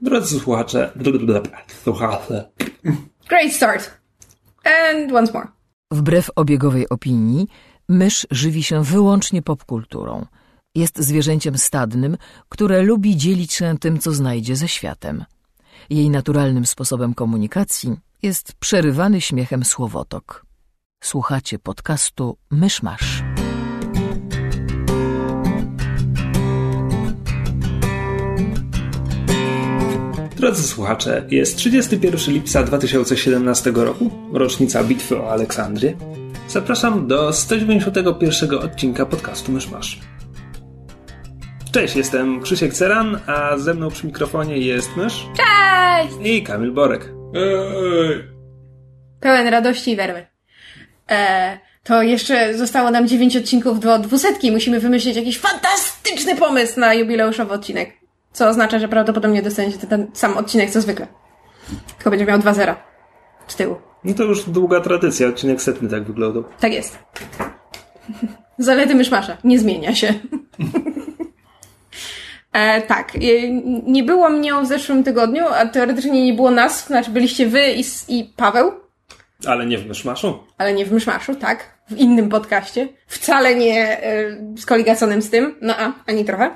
Drodzy słuchacze, słuchacze. Great start. And once more. Wbrew obiegowej opinii, mysz żywi się wyłącznie popkulturą. Jest zwierzęciem stadnym, które lubi dzielić się tym, co znajdzie ze światem. Jej naturalnym sposobem komunikacji jest przerywany śmiechem słowotok. Słuchacie podcastu Myszmasz. Drodzy słuchacze, jest 31 lipca 2017 roku, rocznica bitwy o Aleksandrię. Zapraszam do 191 odcinka podcastu Myszmasz. Cześć, jestem Krzysiek Ceran, a ze mną przy mikrofonie jest Mysz Cześć! i Kamil Borek. Ej, Pełen radości i werwy. E, to jeszcze zostało nam 9 odcinków do dwusetki. Musimy wymyślić jakiś fantastyczny pomysł na jubileuszowy odcinek. Co oznacza, że prawdopodobnie dostaniecie ten, ten sam odcinek co zwykle. Tylko będzie miał 2-0 z tyłu. No to już długa tradycja, odcinek setny tak wyglądał. Tak jest. Zalety myszmasza. Nie zmienia się. E, tak. E, nie było mnie w zeszłym tygodniu, a teoretycznie nie było nas. Znaczy byliście wy i, i Paweł, Ale nie w Myszmaszu. ale nie w myszmaszu, tak. W innym podcaście. Wcale nie e, skoligaconym z tym. No a, ani trochę.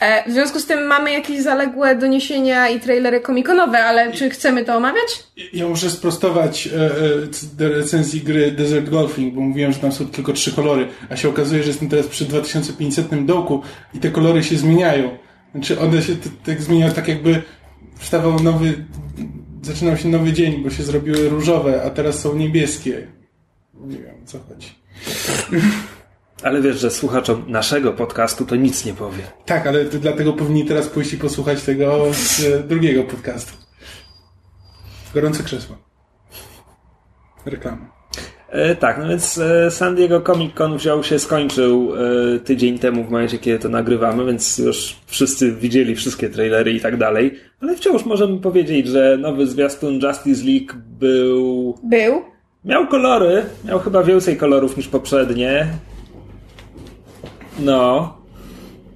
E, w związku z tym mamy jakieś zaległe doniesienia i trailery komikonowe, ale czy chcemy to omawiać? Ja muszę sprostować e, e, recenzji gry Desert Golfing, bo mówiłem, że tam są tylko trzy kolory, a się okazuje, że jestem teraz przy 2500 dołku i te kolory się zmieniają. Znaczy one się tak zmieniają, tak jakby wstawał nowy, zaczynał się nowy dzień, bo się zrobiły różowe, a teraz są niebieskie. Nie wiem, co chodzi. Ale wiesz, że słuchaczom naszego podcastu to nic nie powie. Tak, ale dlatego powinni teraz pójść i posłuchać tego z e, drugiego podcastu. Gorące krzesło. Reklama. E, tak, no więc e, San Diego Comic Con wziął się, skończył e, tydzień temu w momencie, kiedy to nagrywamy, więc już wszyscy widzieli wszystkie trailery i tak dalej. Ale wciąż możemy powiedzieć, że nowy zwiastun Justice League był... Był. Miał kolory, miał chyba więcej kolorów niż poprzednie. No.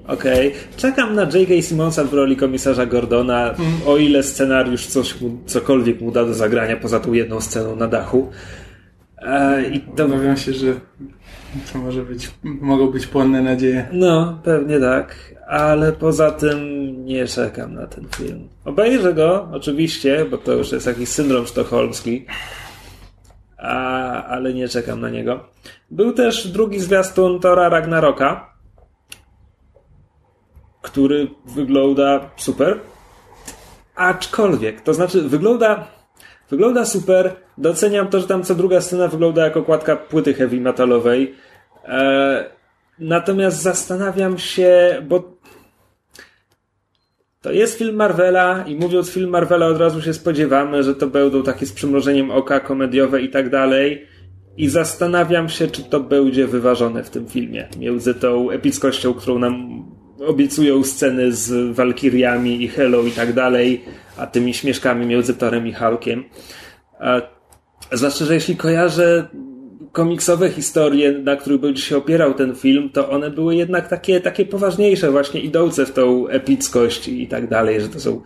Okej. Czekam na J.K. Simonsa w roli komisarza Gordona, o ile scenariusz coś mu, cokolwiek mu da do zagrania poza tą jedną sceną na dachu. E, I to Obawiam się, że to może być, mogą być płonne nadzieje. No, pewnie tak, ale poza tym nie czekam na ten film. Obejrzę go, oczywiście, bo to już jest jakiś syndrom sztokholmski, a, ale nie czekam na niego. Był też drugi zwiastun Tora Ragnaroka, który wygląda super, aczkolwiek, to znaczy wygląda, wygląda super, doceniam to, że tam co druga scena wygląda jako okładka płyty heavy metalowej, e, Natomiast zastanawiam się, bo to jest film Marvela i mówiąc film Marvela od razu się spodziewamy, że to będą takie z przymrożeniem oka komediowe i tak dalej. I zastanawiam się, czy to będzie wyważone w tym filmie. Między tą epickością, którą nam obiecują sceny z Walkiriami i Hello i tak dalej, a tymi śmieszkami między Torem i Hulkiem. Zwłaszcza, że jeśli kojarzę komiksowe historie, na których będzie się opierał ten film, to one były jednak takie, takie poważniejsze, właśnie idące w tą epickość i tak dalej, że to są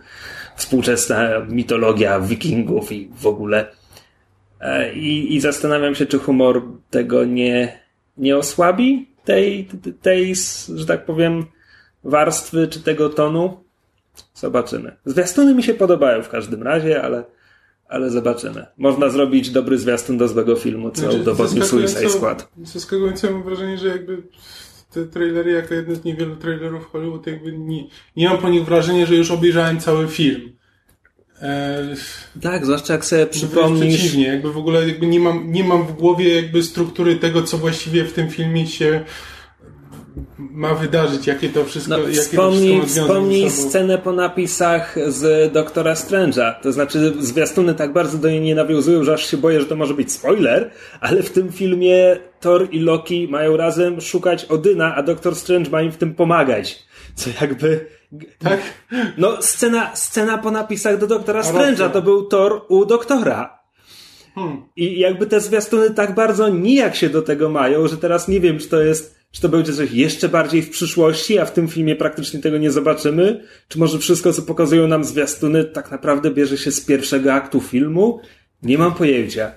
współczesna mitologia wikingów i w ogóle. E, I, i zastanawiam się, czy humor tego nie, nie osłabi, tej, tej, że tak powiem, warstwy czy tego tonu. Zobaczymy. Zwiastuny mi się podobają w każdym razie, ale ale zobaczymy. Można zrobić dobry zwiastun do złego filmu, co Znaczy, udowodnił Suicide Squad. Zaskakująco mam wrażenie, że jakby te trailery, jako jeden z niewielu trailerów Hollywood, jakby nie, nie mam po nich wrażenia, że już obejrzałem cały film. Eee, Tak, zwłaszcza jak sobie przypomnisz... przeciwnie, jakby w ogóle jakby nie mam, nie mam w głowie jakby struktury tego, co właściwie w tym filmie się ma wydarzyć, jakie to wszystko, No, jakie to wspomnij, wszystko ma związek wspomnij scenę po napisach z Doktora Strange'a. To znaczy, zwiastuny tak bardzo do niej nie nawiązują, że aż się boję, że to może być spoiler, ale w tym filmie Thor i Loki mają razem szukać Odyna, a Doktor Strange ma im w tym pomagać. Co jakby... Tak? No, scena, scena po napisach do Doktora. Strange'a to był Thor u Doktora. Hmm. I jakby te zwiastuny tak bardzo nijak się do tego mają, że teraz nie wiem, czy to jest, Czy to będzie coś jeszcze bardziej w przyszłości, a w tym filmie praktycznie tego nie zobaczymy? Czy może wszystko, co pokazują nam zwiastuny, tak naprawdę bierze się z pierwszego aktu filmu? Nie mam pojęcia.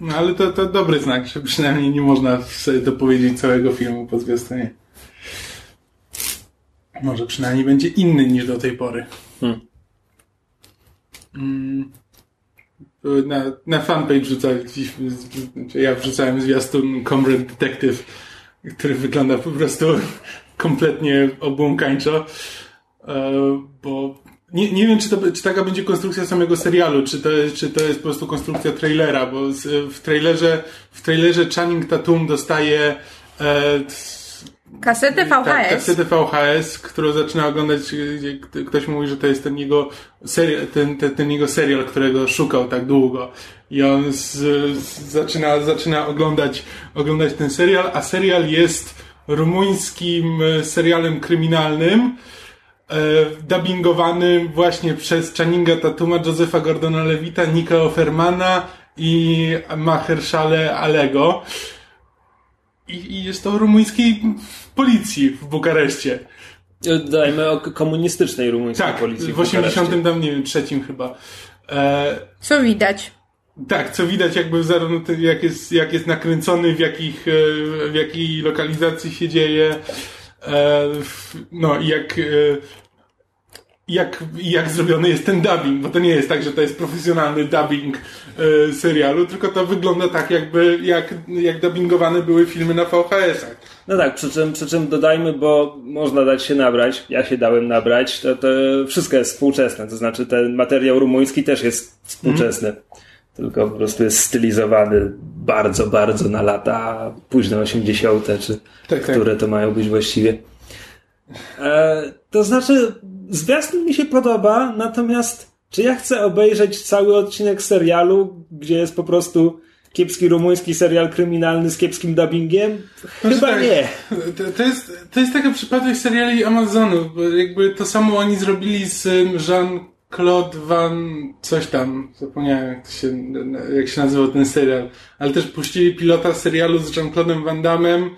No ale to, to dobry znak, że przynajmniej nie można sobie dopowiedzieć całego filmu po zwiastunie. Może przynajmniej będzie inny niż do tej pory. Hmm. Mm. Na, na fanpage wrzucaliśmy, znaczy ja wrzucałem zwiastun Comrade Detective, który wygląda po prostu kompletnie obłąkańczo, e, bo nie, nie wiem, czy, to, czy taka będzie konstrukcja samego serialu, czy to, czy to jest po prostu konstrukcja trailera, bo w trailerze, w trailerze Channing Tatum dostaje e, Kasetę VHS. Tak, kasetę VHS, którą zaczyna oglądać, gdzie ktoś mówi, że to jest ten jego serial, ten, ten, ten jego serial, którego szukał tak długo. I on z, z, zaczyna, zaczyna oglądać, oglądać ten serial, a serial jest rumuńskim serialem kryminalnym, e, dubbingowanym właśnie przez Channinga Tatuma, Josefa Gordona Levita, Nika Offermana i Mahershale Alego. I, I jest to rumuńskiej policji w Bukareszcie. Dajmy o komunistycznej rumuńskiej tak, policji. w 80 tam, nie wiem, trzecim chyba. E, co widać? Tak, co widać jakby zarówno jak jest, jak jest nakręcony, w jakich, e, w jakiej lokalizacji się dzieje, e, no i jak, e, jak, jak zrobiony jest ten dubbing, bo to nie jest tak, że to jest profesjonalny dubbing e, serialu, tylko to wygląda tak, jakby jak, jak dubbingowane były filmy na VHS-ach. No tak, przy czym, przy czym dodajmy, bo można dać się nabrać, ja się dałem nabrać, to, to wszystko jest współczesne, to znaczy ten materiał rumuński też jest współczesny, mm. tylko po prostu jest stylizowany bardzo, bardzo na lata późne 80., czy tak, tak. które to mają być właściwie. E, to znaczy, zwiastun mi się podoba, natomiast czy ja chcę obejrzeć cały odcinek serialu, gdzie jest po prostu kiepski rumuński serial kryminalny z kiepskim dubbingiem? Chyba tak, nie. To, jest, to jest taka przypadłość seriali Amazonu, bo jakby to samo oni zrobili z Jean-Claude Van coś tam, zapomniałem jak, się, jak się nazywał ten serial, ale też puścili pilota serialu z Jean-Claude'em Van Damme,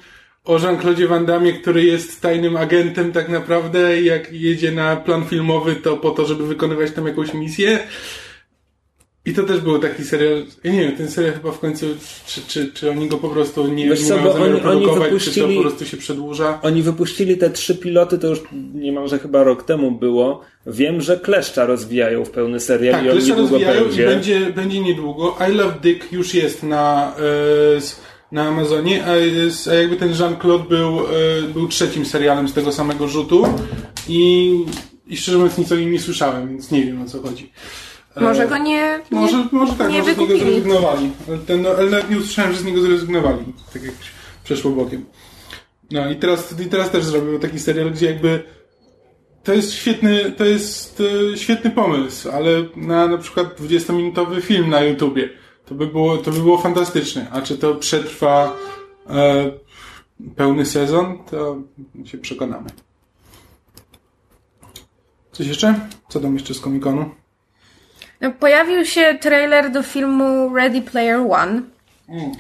o Jean-Claude Van Damme, który jest tajnym agentem tak naprawdę jak jedzie na plan filmowy, to po to, żeby wykonywać tam jakąś misję. I to też był taki serial, ja nie wiem, ten serial chyba w końcu, czy, czy, czy oni go po prostu nie, Wiesz nie co, mają zamiaru produkować, czy to po prostu się przedłuża? Oni wypuścili te trzy piloty, to już niemalże chyba rok temu było. Wiem, że Kleszcza rozwijają w pełny serial tak, i on niedługo rozwijają będzie. I będzie, będzie niedługo. I Love Dick już jest na... Yy, na Amazonie, a, jest, a jakby ten Jean-Claude był, e, był trzecim serialem z tego samego rzutu i, i szczerze mówiąc nic o nim nie słyszałem, więc nie wiem o co chodzi. E, może go nie, może, nie, może tak, nie może z niego zrezygnowali. Ten, no, ale nie usłyszałem, że z niego zrezygnowali. Tak jak przeszło bokiem. No i teraz, i teraz też zrobił taki serial, gdzie jakby to jest świetny, to jest e, świetny pomysł, ale na na przykład 20-minutowy film na YouTubie to by było, to by było fantastyczne. A czy to przetrwa e, pełny sezon, to się przekonamy. Coś jeszcze? Co tam jeszcze z komikonu? No, pojawił się trailer do filmu Ready Player One. Mm.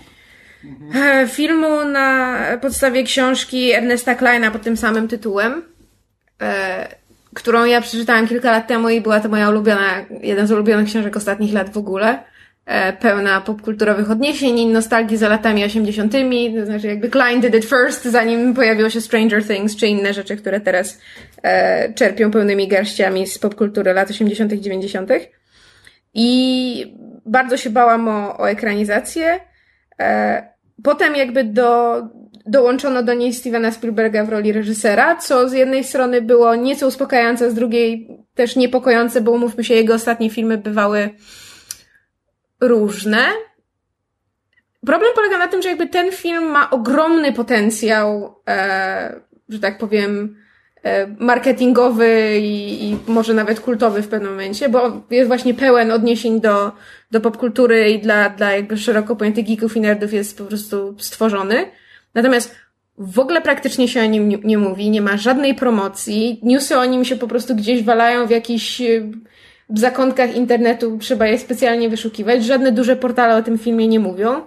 Mhm. Filmu na podstawie książki Ernesta Kleina pod tym samym tytułem, e, którą ja przeczytałam kilka lat temu i była to moja ulubiona, jeden z ulubionych książek ostatnich lat w ogóle. E, pełna popkulturowych odniesień i nostalgii za latami 80., to znaczy jakby Klein did it first, zanim pojawiło się Stranger Things czy inne rzeczy, które teraz e, czerpią pełnymi garściami z popkultury lat 80., 90. I bardzo się bałam o, o ekranizację. E, potem jakby do, dołączono do niej Stevena Spielberga w roli reżysera, co z jednej strony było nieco uspokajające, z drugiej też niepokojące, bo umówmy się, jego ostatnie filmy bywały różne. Problem polega na tym, że jakby ten film ma ogromny potencjał, e, że tak powiem, e, marketingowy i, i, może nawet kultowy w pewnym momencie, bo jest właśnie pełen odniesień do, do popkultury i dla, dla jakby szeroko pojętych geeków i nerdów jest po prostu stworzony. Natomiast w ogóle praktycznie się o nim nie, nie mówi, nie ma żadnej promocji, newsy o nim się po prostu gdzieś walają w jakiś w zakątkach internetu trzeba je specjalnie wyszukiwać. Żadne duże portale o tym filmie nie mówią.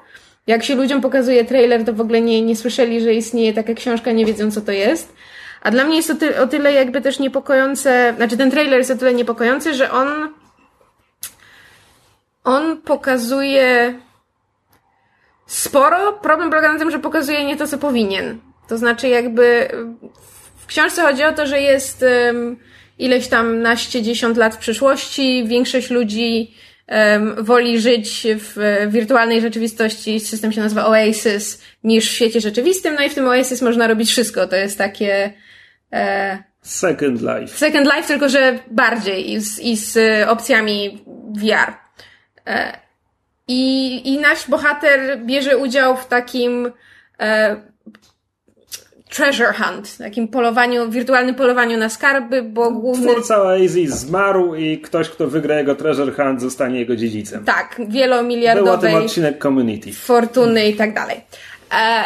Jak się ludziom pokazuje trailer, to w ogóle nie, nie słyszeli, że istnieje taka książka, nie wiedzą co to jest. A dla mnie jest to ty, o tyle jakby też niepokojące, znaczy ten trailer jest o tyle niepokojący, że on on pokazuje sporo. Problem polega na tym, że pokazuje nie to, co powinien. To znaczy jakby w książce chodzi o to, że jest ileś tam naście, dziesiąt lat w przyszłości. Większość ludzi um, woli żyć w wirtualnej rzeczywistości. System się nazywa Oasis niż w świecie rzeczywistym. No i w tym Oasis można robić wszystko. To jest takie e, Second Life. Second Life, tylko że bardziej i z, i z opcjami VR. E, I, I nasz bohater bierze udział w takim e, treasure hunt, takim polowaniu, wirtualnym polowaniu na skarby, bo główny... Twórca Oasis zmarł i ktoś, kto wygra jego treasure hunt, zostanie jego dziedzicem. Tak, Był o wielomiliardowej tym odcinek Community. fortuny i tak dalej. E,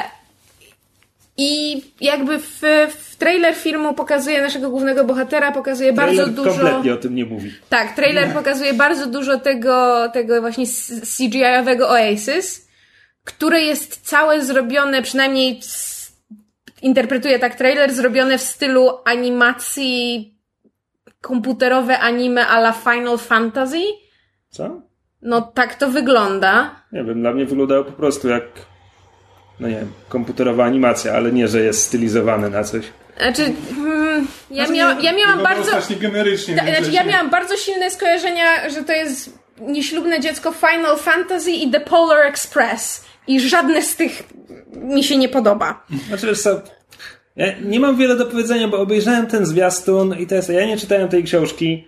I jakby w, w trailer filmu pokazuje naszego głównego bohatera, pokazuje bardzo Trailer dużo... kompletnie o tym nie mówi. Tak, trailer pokazuje bardzo dużo tego, tego właśnie CGI-owego Oasis, które jest całe zrobione, przynajmniej s- interpretuję tak trailer, zrobione w stylu animacji komputerowe anime a la Final Fantasy. Co? No tak to wygląda. Nie wiem, dla mnie wyglądało po prostu jak no nie wiem, komputerowa animacja, ale nie, że jest stylizowane na coś. Znaczy, hmm, ja, Znaczy, ja miałam bardzo... strasznie generycznie. Ta, znaczy, ja miałam bardzo silne skojarzenia, że to jest nieślubne dziecko Final Fantasy i The Polar Express. I żadne z tych mi się nie podoba. Znaczy, wiesz co, ja nie mam wiele do powiedzenia, bo obejrzałem ten zwiastun i to jest, ja nie czytałem tej książki.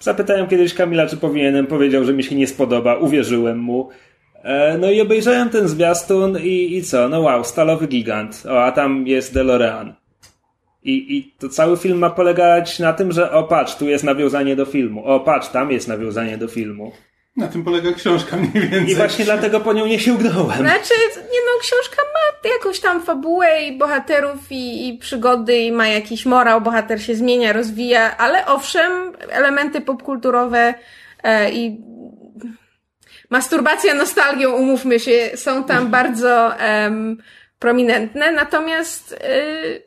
Zapytałem kiedyś Kamila, czy powinienem, powiedział, że mi się nie spodoba, uwierzyłem mu. E, No i obejrzałem ten zwiastun i, i co? No wow, stalowy gigant. O, a tam jest DeLorean. I, I to cały film ma polegać na tym, że o patrz, tu jest nawiązanie do filmu. O patrz, tam jest nawiązanie do filmu. Na tym polega książka mniej więcej. I właśnie dlatego po nią nie sięgnąłem. Znaczy, nie no, książka ma jakąś tam fabułę i bohaterów i, i przygody i ma jakiś morał, bohater się zmienia, rozwija, ale owszem, elementy popkulturowe e, i masturbacja nostalgią, umówmy się, są tam bardzo em, prominentne, natomiast y,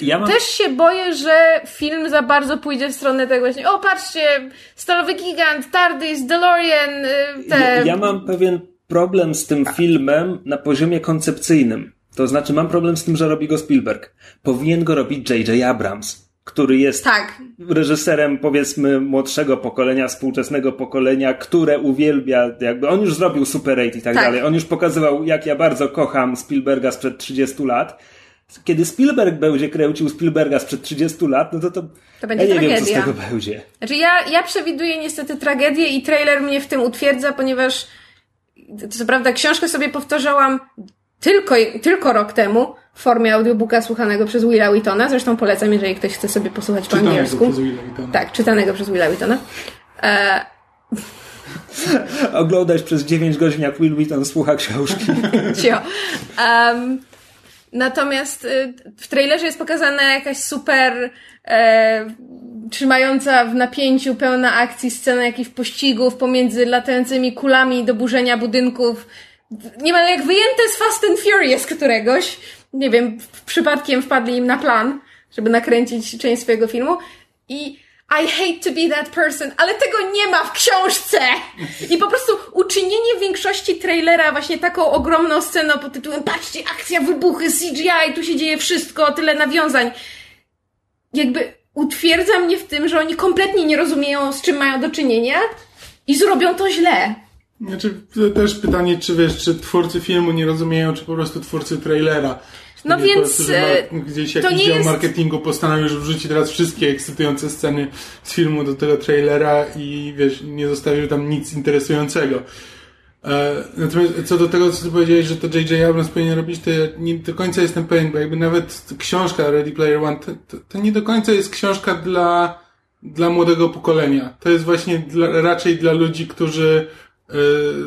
ja mam... też się boję, że film za bardzo pójdzie w stronę tego właśnie, o patrzcie, Stalowy Gigant, TARDIS, DeLorean, y, te... Ja, ja mam pewien problem z tym filmem na poziomie koncepcyjnym. To znaczy, mam problem z tym, że robi go Spielberg. Powinien go robić J.J. Abrams, który jest Tak, reżyserem, powiedzmy, młodszego pokolenia, współczesnego pokolenia, które uwielbia, jakby on już zrobił Super 8 i tak, Tak. dalej. On już pokazywał, jak ja bardzo kocham Spielberga sprzed 30 lat. Kiedy Spielberg będzie kręcił Spielberga sprzed 30 lat, no to to, To będzie ja nie wiem, co z tragedia. tego będzie. Znaczy ja, ja przewiduję niestety tragedię i trailer mnie w tym utwierdza, ponieważ co prawda książkę sobie powtarzałam tylko, tylko rok temu w formie audiobooka słuchanego przez Willa Whitona. Zresztą polecam, jeżeli ktoś chce sobie posłuchać po Czytanego angielsku. przez Willa Whitona. Tak, czytanego przez Willa Whitona. E, Oglądać przez 9 godzin, jak Will Wheaton słucha książki. Cio. Um, natomiast y, w trailerze jest pokazana jakaś super e, trzymająca w napięciu, pełna akcji scena jakichś pościgów pomiędzy latającymi kulami do burzenia budynków. Niemal jak wyjęte z Fast and Furious któregoś. Nie wiem, przypadkiem wpadli im na plan, żeby nakręcić część swojego filmu. I I hate to be that person, ale tego nie ma w książce! I po prostu uczynienie większości trailera właśnie taką ogromną sceną pod tytułem patrzcie, akcja, wybuchy, CGI, tu się dzieje wszystko, tyle nawiązań. Jakby utwierdza mnie w tym, że oni kompletnie nie rozumieją, z czym mają do czynienia i zrobią to źle. Znaczy, też pytanie, czy wiesz, czy twórcy filmu nie rozumieją, czy po prostu twórcy trailera. No więc, prostu, e, gdzieś to jakiś nie dział jest- marketingu postanowił, że wrzuci teraz wszystkie ekscytujące sceny z filmu do tego trailera i wiesz, nie zostawił tam nic interesującego. E, Natomiast co do tego, co ty powiedziałeś, że to J.J. Abrams powinien robić, to ja nie do końca jestem pewien, bo jakby nawet książka Ready Player One, to, to, to nie do końca jest książka dla, dla młodego pokolenia. To jest właśnie dla, raczej dla ludzi, którzy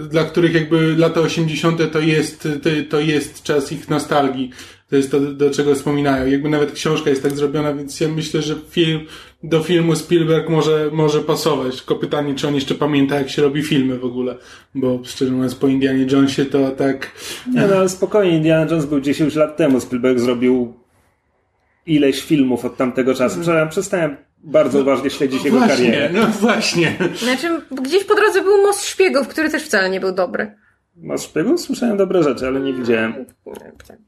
dla których jakby lata 80. to jest, to, jest czas ich nostalgii. To jest to, do czego wspominają. Jakby nawet książka jest tak zrobiona, więc ja myślę, że film, do filmu Spielberg może, może pasować. Tylko pytanie, czy on jeszcze pamięta, jak się robi filmy w ogóle. Bo szczerze mówiąc, po Indianie Jonesie to tak... Nie, no spokojnie, Indiana Jones był 10 lat temu. Spielberg zrobił ileś filmów od tamtego czasu. Przestałem, przestałem bardzo uważnie śledzić jego właśnie, karierę. no właśnie. Znaczy, gdzieś po drodze był Most Szpiegów, który też wcale nie był dobry. Masz szpiegów? Słyszałem dobre rzeczy, ale nie widziałem.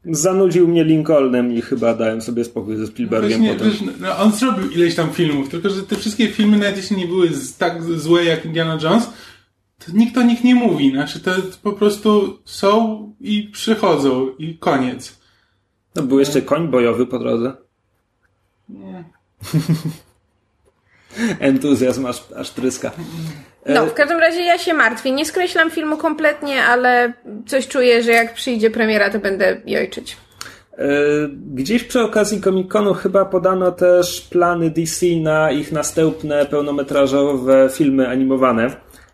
Zanudził mnie Lincolnem i chyba dałem sobie spokój ze Spielbergiem Właśnie, potem. wiesz, no, on zrobił ileś tam filmów, tylko że te wszystkie filmy nawet jeśli nie były tak złe jak Indiana Jones, to nikt o nich nie mówi. Znaczy to po prostu są i przychodzą i koniec. No, był jeszcze koń bojowy po drodze. Nie. Entuzjazm aż, aż tryska. No, E, w każdym razie ja się martwię. Nie skreślam filmu kompletnie, ale coś czuję, że jak przyjdzie premiera, to będę jojczyć. E, Gdzieś przy okazji Comic-Conu chyba podano też plany DC na ich następne pełnometrażowe filmy animowane.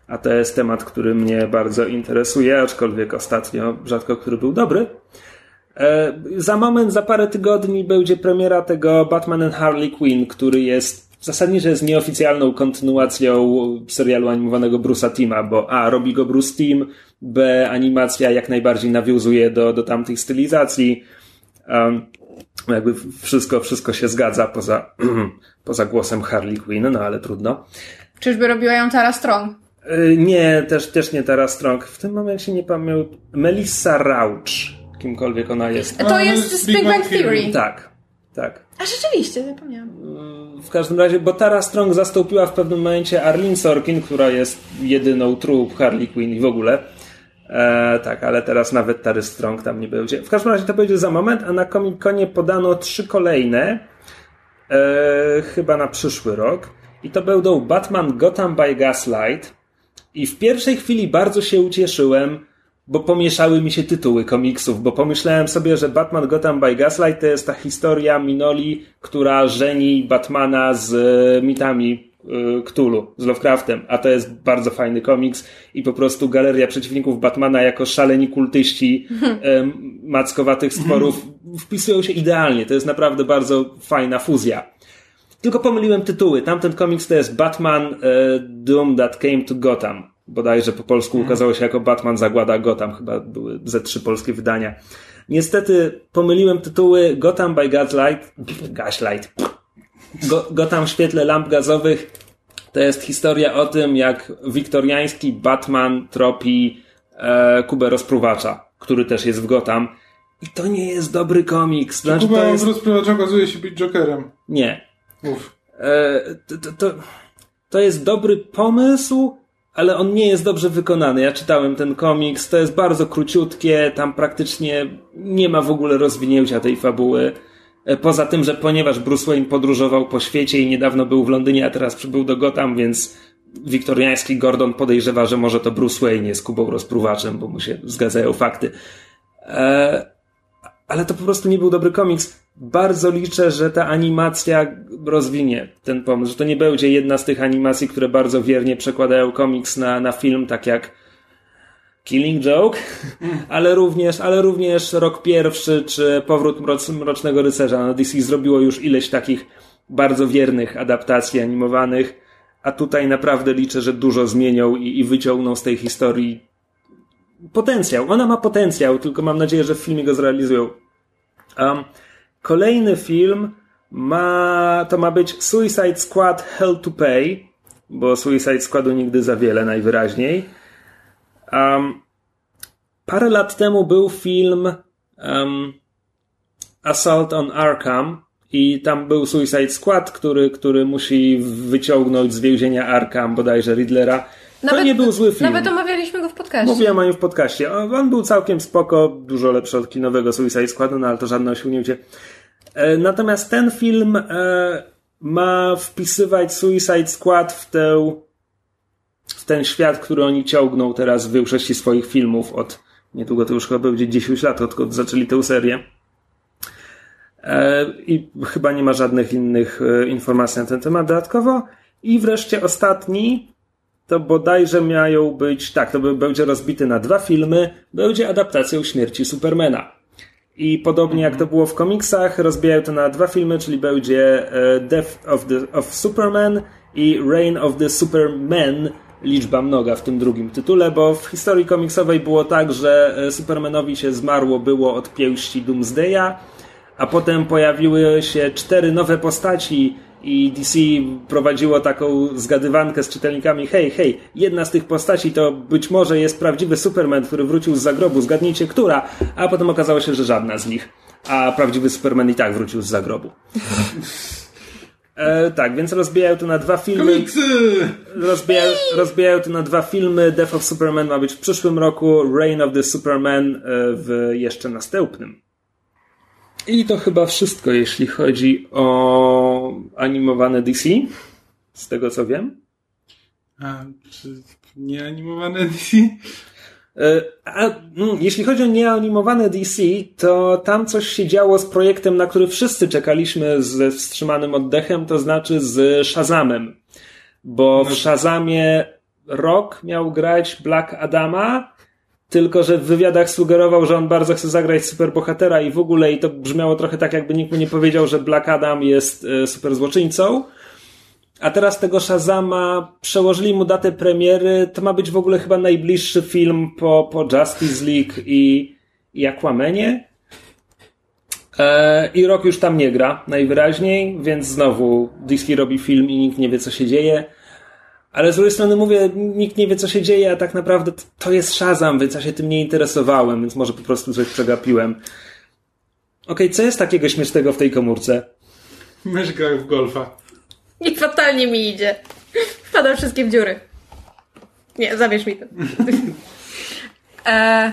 A to jest temat, który mnie bardzo interesuje, aczkolwiek ostatnio rzadko który był dobry. E, Za moment, za parę tygodni będzie premiera tego Batman and Harley Quinn, który jest zasadniczo jest nieoficjalną kontynuacją serialu animowanego Bruce'a Tima, bo A. robi go Bruce Tim, B. animacja jak najbardziej nawiązuje do, do tamtych stylizacji. Um, jakby wszystko, wszystko się zgadza poza, poza głosem Harley Quinn, no ale trudno. Czyżby robiła ją Tara Strong? Y, Nie, też, też nie Tara Strong. W tym momencie nie pamiętam. Melissa Rauch, kimkolwiek ona jest. To jest z Big Bang Theory. Tak, tak. A rzeczywiście, zapomniałam. W każdym razie, bo Tara Strong zastąpiła w pewnym momencie Arlene Sorkin, która jest jedyną true Harley Quinn i w ogóle. E, tak, ale teraz nawet Tary Strong tam nie będzie. W każdym razie to będzie za moment, a na Comic-Conie podano trzy kolejne, e, chyba na przyszły rok. I to będą Batman Gotham by Gaslight. I w pierwszej chwili bardzo się ucieszyłem, bo pomieszały mi się tytuły komiksów, bo pomyślałem sobie, że Batman Gotham by Gaslight to jest ta historia Minoli, która żeni Batmana z e, mitami e, Cthulhu, z Lovecraftem, a to jest bardzo fajny komiks i po prostu galeria przeciwników Batmana jako szaleni kultyści e, mackowatych stworów wpisują się idealnie. To jest naprawdę bardzo fajna fuzja. Tylko pomyliłem tytuły. Tamten komiks to jest Batman Doom That Came to Gotham. Bodajże po polsku ukazało się jako Batman Zagłada Gotham. Chyba były ze trzy polskie wydania. Niestety pomyliłem tytuły Gotham by Gaslight. Gaslight. Go, Gotham w świetle lamp gazowych. To jest historia o tym, jak wiktoriański Batman tropi e, Kubę Rozpruwacza, który też jest w Gotham. I to nie jest dobry komiks. Znaczy, Kuba to jest... rozprowacz okazuje się być Jokerem. Nie. Uf. E, to, to, to, to jest dobry pomysł, ale on nie jest dobrze wykonany. Ja czytałem ten komiks, to jest bardzo króciutkie, tam praktycznie nie ma w ogóle rozwinięcia tej fabuły. E, Poza tym, że ponieważ Bruce Wayne podróżował po świecie i niedawno był w Londynie, a teraz przybył do Gotham, więc wiktoriański Gordon podejrzewa, że może to Bruce Wayne jest Kubą rozpruwaczem, bo mu się zgadzają fakty. E, ale to po prostu nie był dobry komiks. Bardzo liczę, że ta animacja rozwinie ten pomysł, że to nie będzie jedna z tych animacji, które bardzo wiernie przekładają komiks na, na film, tak jak Killing Joke, ale również, ale również Rok Pierwszy, czy Powrót Mroc, Mrocznego Rycerza. No DC zrobiło już ileś takich bardzo wiernych adaptacji animowanych, a tutaj naprawdę liczę, że dużo zmienią i, i wyciągną z tej historii potencjał. Ona ma potencjał, tylko mam nadzieję, że w filmie go zrealizują. Um, kolejny film ma, to ma być Suicide Squad Hell to Pay, bo Suicide Squadu nigdy za wiele najwyraźniej. Um, parę lat temu był film um, Assault on Arkham i tam był Suicide Squad, który, który musi wyciągnąć z więzienia Arkham bodajże Riddlera. to nie był zły film. Nawet omawialiśmy go w podcaście. Mówiłem o nim w podcaście. On on był całkiem spoko, dużo lepszy od kinowego Suicide Squadu, no ale to żadne osiągnięcie. E, Natomiast ten film e, ma wpisywać Suicide Squad w tę w ten świat, który oni ciągną teraz w większości swoich filmów od niedługo to już chyba będzie 10 lat, odkąd zaczęli tę serię. E, I chyba nie ma żadnych innych informacji na ten temat dodatkowo. I wreszcie ostatni, to bodajże mają być, tak, to będzie rozbity na dwa filmy, będzie adaptacją śmierci Supermana. I podobnie jak to było w komiksach, rozbijają to na dwa filmy, czyli będzie e, Death of, the, of Superman i Reign of the Superman, liczba mnoga w tym drugim tytule, bo w historii komiksowej było tak, że e, Supermanowi się zmarło było od pięści Doomsdaya, a potem pojawiły się cztery nowe postaci i DC prowadziło taką zgadywankę z czytelnikami hej, hej, jedna z tych postaci to być może jest prawdziwy Superman, który wrócił z zagrobu, zgadnijcie która, a potem okazało się, że żadna z nich, a prawdziwy Superman i tak wrócił z zagrobu. E, tak, więc rozbijają to na dwa filmy. Komiksy! Rozbijają, rozbijają to na dwa filmy. Death of Superman ma być w przyszłym roku, Reign of the Superman e, w jeszcze następnym. I to chyba wszystko, jeśli chodzi o animowane DC, z tego co wiem. A, czy nieanimowane DC? E, a, no, jeśli chodzi o nieanimowane DC, to tam coś się działo z projektem, na który wszyscy czekaliśmy ze wstrzymanym oddechem, to znaczy z Shazamem. Bo w Shazamie Rock miał grać Black Adama, tylko że w wywiadach sugerował, że on bardzo chce zagrać superbohatera i w ogóle i to brzmiało trochę tak, jakby nikt mu nie powiedział, że Black Adam jest e, super złoczyńcą. A teraz tego Shazama przełożyli mu datę premiery. To ma być w ogóle chyba najbliższy film po, po Justice League i, i Aquamanie. E, I rok już tam nie gra, najwyraźniej, więc znowu DC robi film i nikt nie wie, co się dzieje. Ale z drugiej strony mówię, nikt nie wie, co się dzieje, a tak naprawdę to jest Shazam, więc ja się tym nie interesowałem, więc może po prostu coś przegapiłem. Okej, okay, co jest takiego śmiesznego w tej komórce? Mysz gra w golfa. I fatalnie mi idzie. Wpadam wszystkie w dziury. Nie, zabierz mi to. e,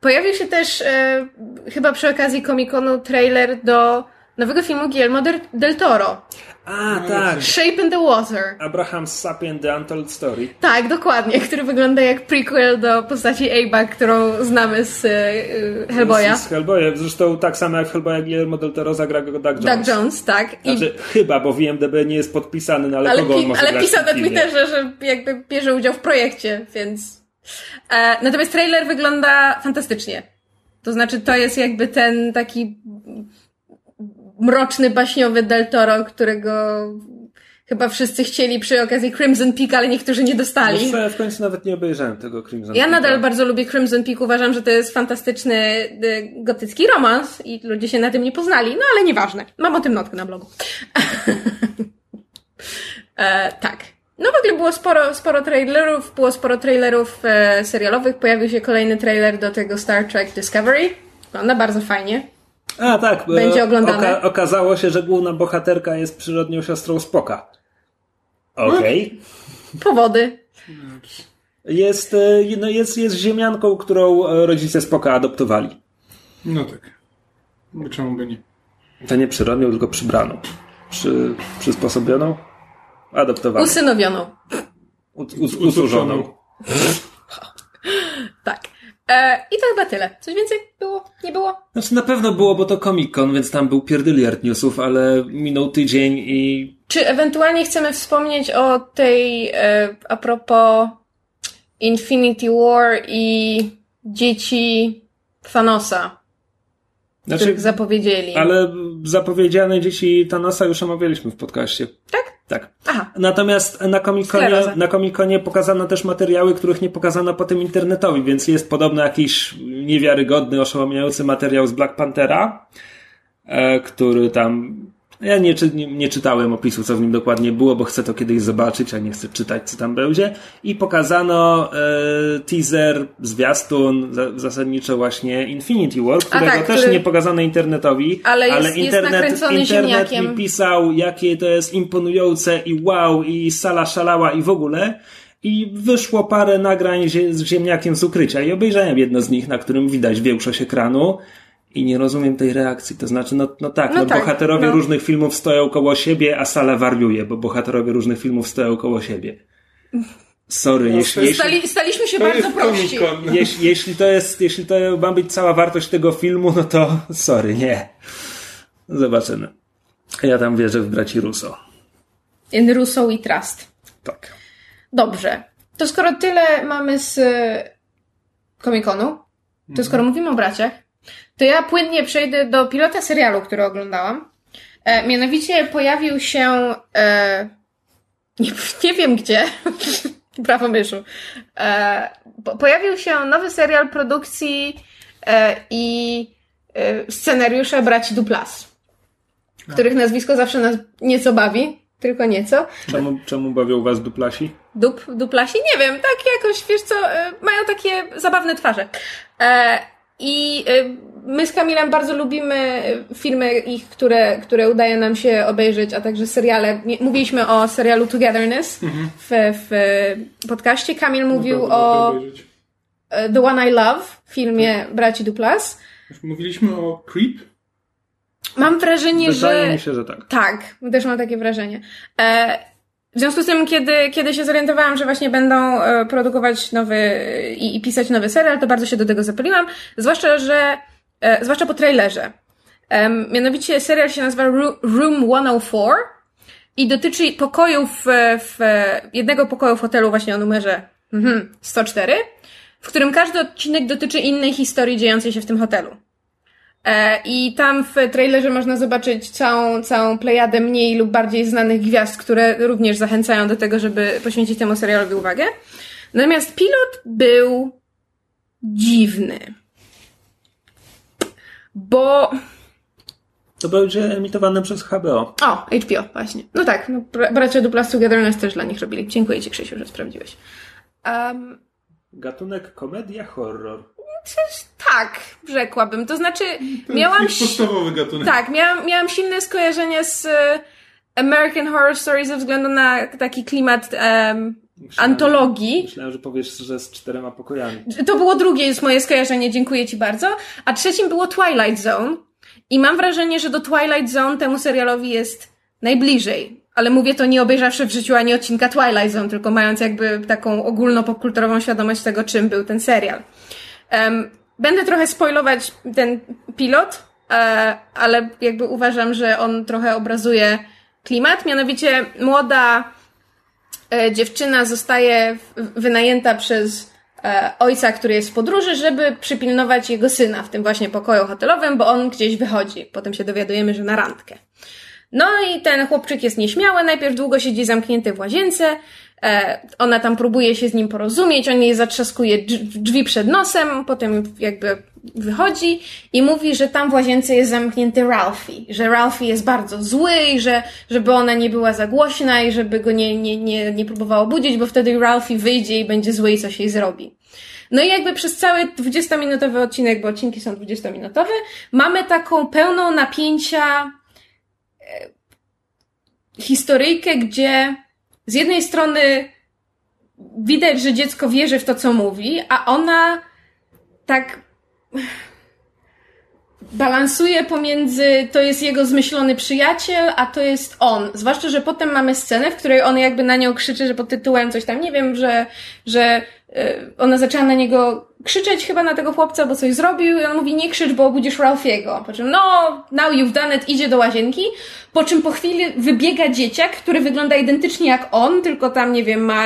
pojawił się też e, chyba przy okazji Comic-Conu trailer do nowego filmu Guillermo del Toro. A, tak. Shape in the Water. Abraham's Sapien The Untold Story. Tak, dokładnie, który wygląda jak prequel do postaci Abe'a, którą znamy z y, Hellboya. Z, z Hellboya. Zresztą tak samo jak w Hellboya Guillermo del Toro zagra go Doug Jones. Doug Jones, tak. Znaczy, I... chyba, bo w IMDB nie jest podpisany, no ale, ale kogo on może Ale pisał na Twitterze, że jakby bierze udział w projekcie, więc... E, natomiast trailer wygląda fantastycznie. To znaczy, to jest jakby ten taki mroczny, baśniowy Del Toro, którego chyba wszyscy chcieli przy okazji Crimson Peak, ale niektórzy nie dostali. Wiesz, ja w końcu nawet nie obejrzałem tego Crimson Ja nadal bardzo lubię Crimson Peak, uważam, że to jest fantastyczny y, gotycki romans i ludzie się na tym nie poznali, no ale nieważne. Mam o tym notkę na blogu. e, tak. No w ogóle było sporo, sporo trailerów, było sporo trailerów e, serialowych, pojawił się kolejny trailer do tego Star Trek Discovery. Wygląda bardzo fajnie. A tak, będzie oglądane. Oka okazało się, że główna bohaterka jest przyrodnią siostrą Spoka. Okej. Okay. Powody. Jest, e, no jest, jest ziemianką, którą e, rodzice Spoka adoptowali. No tak. Czemu by nie? To nie przyrodnią, tylko przybraną. Przy, przysposobioną? Adoptowaną. Usynowioną. U, us, usurzoną. E, I to chyba tyle. Coś więcej było? Nie było? Znaczy na pewno było, bo to Comic Con, więc tam był pierdyliard newsów, ale minął tydzień i... Czy ewentualnie chcemy wspomnieć o tej, e, a propos Infinity War i dzieci Thanosa? Znaczy, których zapowiedzieli. Ale zapowiedziane dzieci Thanosa już omawialiśmy w podcaście. Tak? Tak. Aha. Natomiast na Comic-Conie, na Comic-Conie pokazano też materiały, których nie pokazano potem internetowi, więc jest podobno jakiś niewiarygodny, oszałamiający materiał z Black Panthera, e, który tam ja nie, nie, nie, czytałem opisu, co w nim dokładnie było, bo chcę to kiedyś zobaczyć, a nie chcę czytać, co tam będzie. I pokazano e, teaser, zwiastun, za, zasadniczo właśnie Infinity War, którego tak, też który... nie pokazano internetowi, ale, jest, ale internet, jest internet mi pisał, jakie to jest imponujące i wow, i sala szalała i w ogóle. I wyszło parę nagrań z ziemniakiem z ukrycia i obejrzałem jedno z nich, na którym widać większość ekranu i nie rozumiem tej reakcji. To znaczy, no, no tak, no, no tak, bohaterowie no. różnych filmów stoją koło siebie, a sala wariuje, bo bohaterowie różnych filmów stoją koło siebie. Sorry, no, jeśli, Stali, jeśli, staliśmy się bardzo prości. Jeśli, jeśli, to jest, jeśli to ma być cała wartość tego filmu, no to sorry, nie. Zobaczymy. Ja tam wierzę w braci Russo. In Russo i Trust. Tak. Dobrze. To skoro tyle mamy z Comic-Conu, to skoro mówimy o braciach, to ja płynnie przejdę do pilota serialu, który oglądałam. E, mianowicie pojawił się. E, nie, nie wiem gdzie. Brawo myszu. E, po, pojawił się nowy serial produkcji e, i e, scenariusza braci Duplas, których nazwisko zawsze nas nieco bawi, tylko nieco. Czemu, czemu bawią was duplasi? Dup, duplasi? Nie wiem, tak jakoś, wiesz co, e, mają takie zabawne twarze. E, I e, my z Kamilem bardzo lubimy filmy ich, które, które udaje nam się obejrzeć, a także seriale. Mówiliśmy o serialu Togetherness w, w podcaście. Kamil mówił Naprawdę o obejrzeć. e, The One I Love, filmie braci Duplas. Mówiliśmy o Creep? Mam wrażenie, Wydaje że... mi się, że tak. Tak, też mam takie wrażenie. E, w związku z tym, kiedy, kiedy się zorientowałam, że właśnie będą e, produkować nowy i, i pisać nowy serial, to bardzo się do tego zapaliłam. Zwłaszcza, że, e, zwłaszcza po trailerze. Mianowicie serial się nazywa Room 104 i dotyczy pokoju w, w jednego pokoju w hotelu właśnie o numerze mhm, 104, w którym każdy odcinek dotyczy innej historii dziejącej się w tym hotelu. E, I tam w trailerze można zobaczyć całą, całą plejadę mniej lub bardziej znanych gwiazd, które również zachęcają do tego, żeby poświęcić temu serialowi uwagę. Natomiast pilot był dziwny. Bo To będzie emitowane przez HBO. O, HBO, właśnie. No tak, no, bra- bracia Duplas Togetherness też dla nich robili. Dziękuję Ci, Krzysiu, że sprawdziłeś. Um, Gatunek komedia, horror. Tak, rzekłabym. To znaczy, To miałam... jest podstawowy gatunek. Tak, miałam, miałam silne skojarzenie z e, American Horror Story ze względu na taki klimat em, Myślałem- antologii. Myślałem, że powiesz, że z czterema pokojami. To było drugie jest moje skojarzenie, dziękuję Ci bardzo. A trzecim było Twilight Zone. I mam wrażenie, że do Twilight Zone temu serialowi jest najbliżej. Ale mówię to nie obejrzawszy w życiu ani odcinka Twilight Zone, tylko mając jakby taką ogólnopopkulturową świadomość tego, czym był ten serial. Będę trochę spoilować ten pilot, e, ale jakby uważam, że on trochę obrazuje klimat. Mianowicie młoda e, dziewczyna zostaje wynajęta przez e, ojca, który jest w podróży, żeby przypilnować jego syna w tym właśnie pokoju hotelowym, bo on gdzieś wychodzi. Potem się dowiadujemy, że na randkę. No i ten chłopczyk jest nieśmiały, najpierw długo siedzi zamknięty w łazience, ona tam próbuje się z nim porozumieć, on jej zatrzaskuje drz- drzwi przed nosem, potem jakby wychodzi i mówi, że tam w łazience jest zamknięty Ralphie, że Ralphie jest bardzo zły i że żeby ona nie była za głośna i żeby go nie, nie, nie, nie próbowała budzić, bo wtedy Ralphie wyjdzie i będzie zły i coś jej zrobi. No i jakby przez cały 20-minutowy odcinek, bo odcinki są 20-minutowe, mamy taką pełną napięcia historyjkę, gdzie z jednej strony widać, że dziecko wierzy w to, co mówi, a ona tak balansuje pomiędzy to jest jego zmyślony przyjaciel, a to jest on. Zwłaszcza, że potem mamy scenę, w której on jakby na nią krzyczy, że pod tytułem coś tam, nie wiem, że, że ona zaczęła na niego krzyczeć chyba na tego chłopca, bo coś zrobił i on mówi nie krzycz, bo obudzisz Ralphiego. Po czym no, now you've done it, idzie do łazienki, po czym po chwili wybiega dzieciak, który wygląda identycznie jak on, tylko tam, nie wiem, ma,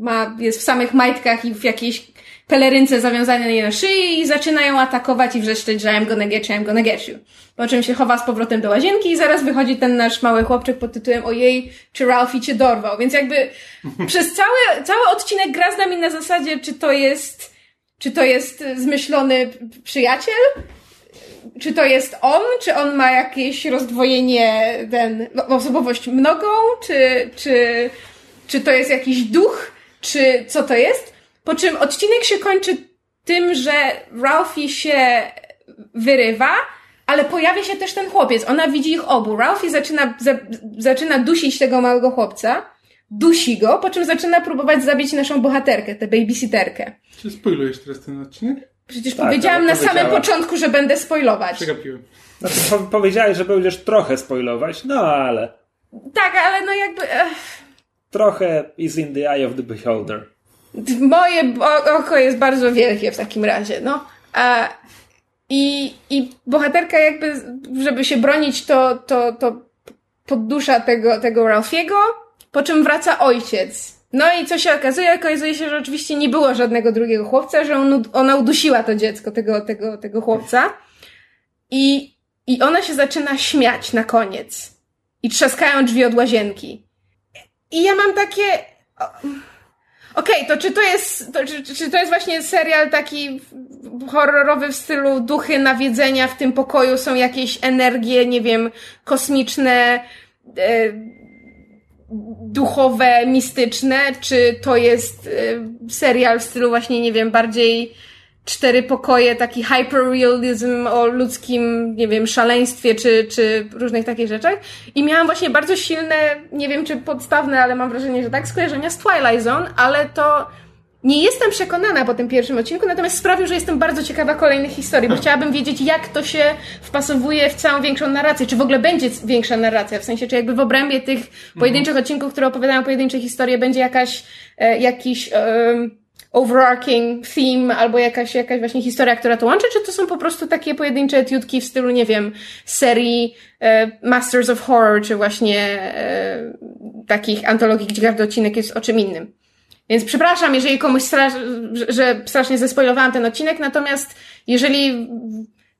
ma, jest w samych majtkach i w jakiejś pelerynce zawiązanej na szyi i zaczynają atakować i wrzeszczeć, że I'm gonna get you, I'm gonna get you. Po czym się chowa z powrotem do łazienki i zaraz wychodzi ten nasz mały chłopczyk pod tytułem ojej, czy Ralphie cię dorwał. Więc jakby przez cały, cały odcinek gra z nami na zasadzie, czy to jest, czy to jest zmyślony przyjaciel, czy to jest on, czy on ma jakieś rozdwojenie, ten, osobowość mnogą, czy, czy, czy to jest jakiś duch, czy co to jest. Po czym odcinek się kończy tym, że Ralphie się wyrywa, ale pojawia się też ten chłopiec. Ona widzi ich obu. Ralphie zaczyna, za, zaczyna dusić tego małego chłopca, dusi go, po czym zaczyna próbować zabić naszą bohaterkę, tę babysitterkę. Czy spoilujesz teraz ten odcinek? Przecież Tak, powiedziałam na samym początku, że będę spoilować. Przegapiłem. Znaczy, po, powiedziałeś, że będziesz trochę spoilować, no ale Tak, ale no jakby... Ech, trochę is in the eye of the beholder. Moje oko jest bardzo wielkie w takim razie, no. A, i, I bohaterka jakby, żeby się bronić, to, to, to poddusza tego, tego Ralphiego, po czym wraca ojciec No i co się okazuje? Okazuje się, że oczywiście nie było żadnego drugiego chłopca, że on, ona udusiła to dziecko, tego, tego, tego chłopca. I, I ona się zaczyna śmiać na koniec. I trzaskają drzwi od łazienki. I ja mam takie... Okej, okay, to czy to jest, to, czy, czy to jest właśnie serial taki horrorowy w stylu duchy nawiedzenia w tym pokoju, są jakieś energie, nie wiem, kosmiczne, e, duchowe, mistyczne, czy to jest e, serial w stylu właśnie, nie wiem, bardziej cztery pokoje, taki hyperrealism o ludzkim, nie wiem, szaleństwie, czy, czy różnych takich rzeczach. I miałam właśnie bardzo silne, nie wiem czy podstawne, ale mam wrażenie, że tak, skojarzenia z Twilight Zone, ale to nie jestem przekonana po tym pierwszym odcinku, natomiast sprawił, że jestem bardzo ciekawa kolejnych historii, bo chciałabym wiedzieć, jak to się wpasowuje w całą większą narrację, czy w ogóle będzie większa narracja, w sensie, czy jakby w obrębie tych pojedynczych odcinków, które opowiadają pojedyncze historie, będzie jakaś, e, jakiś... E, overarching theme albo jakaś, jakaś właśnie historia, która to łączy, czy to są po prostu takie pojedyncze etiutki w stylu, nie wiem, serii e, Masters of Horror, czy właśnie e, takich antologii, gdzie każdy odcinek jest o czym innym. Więc przepraszam, jeżeli komuś strasz, że strasznie zespoilowałam ten odcinek, natomiast jeżeli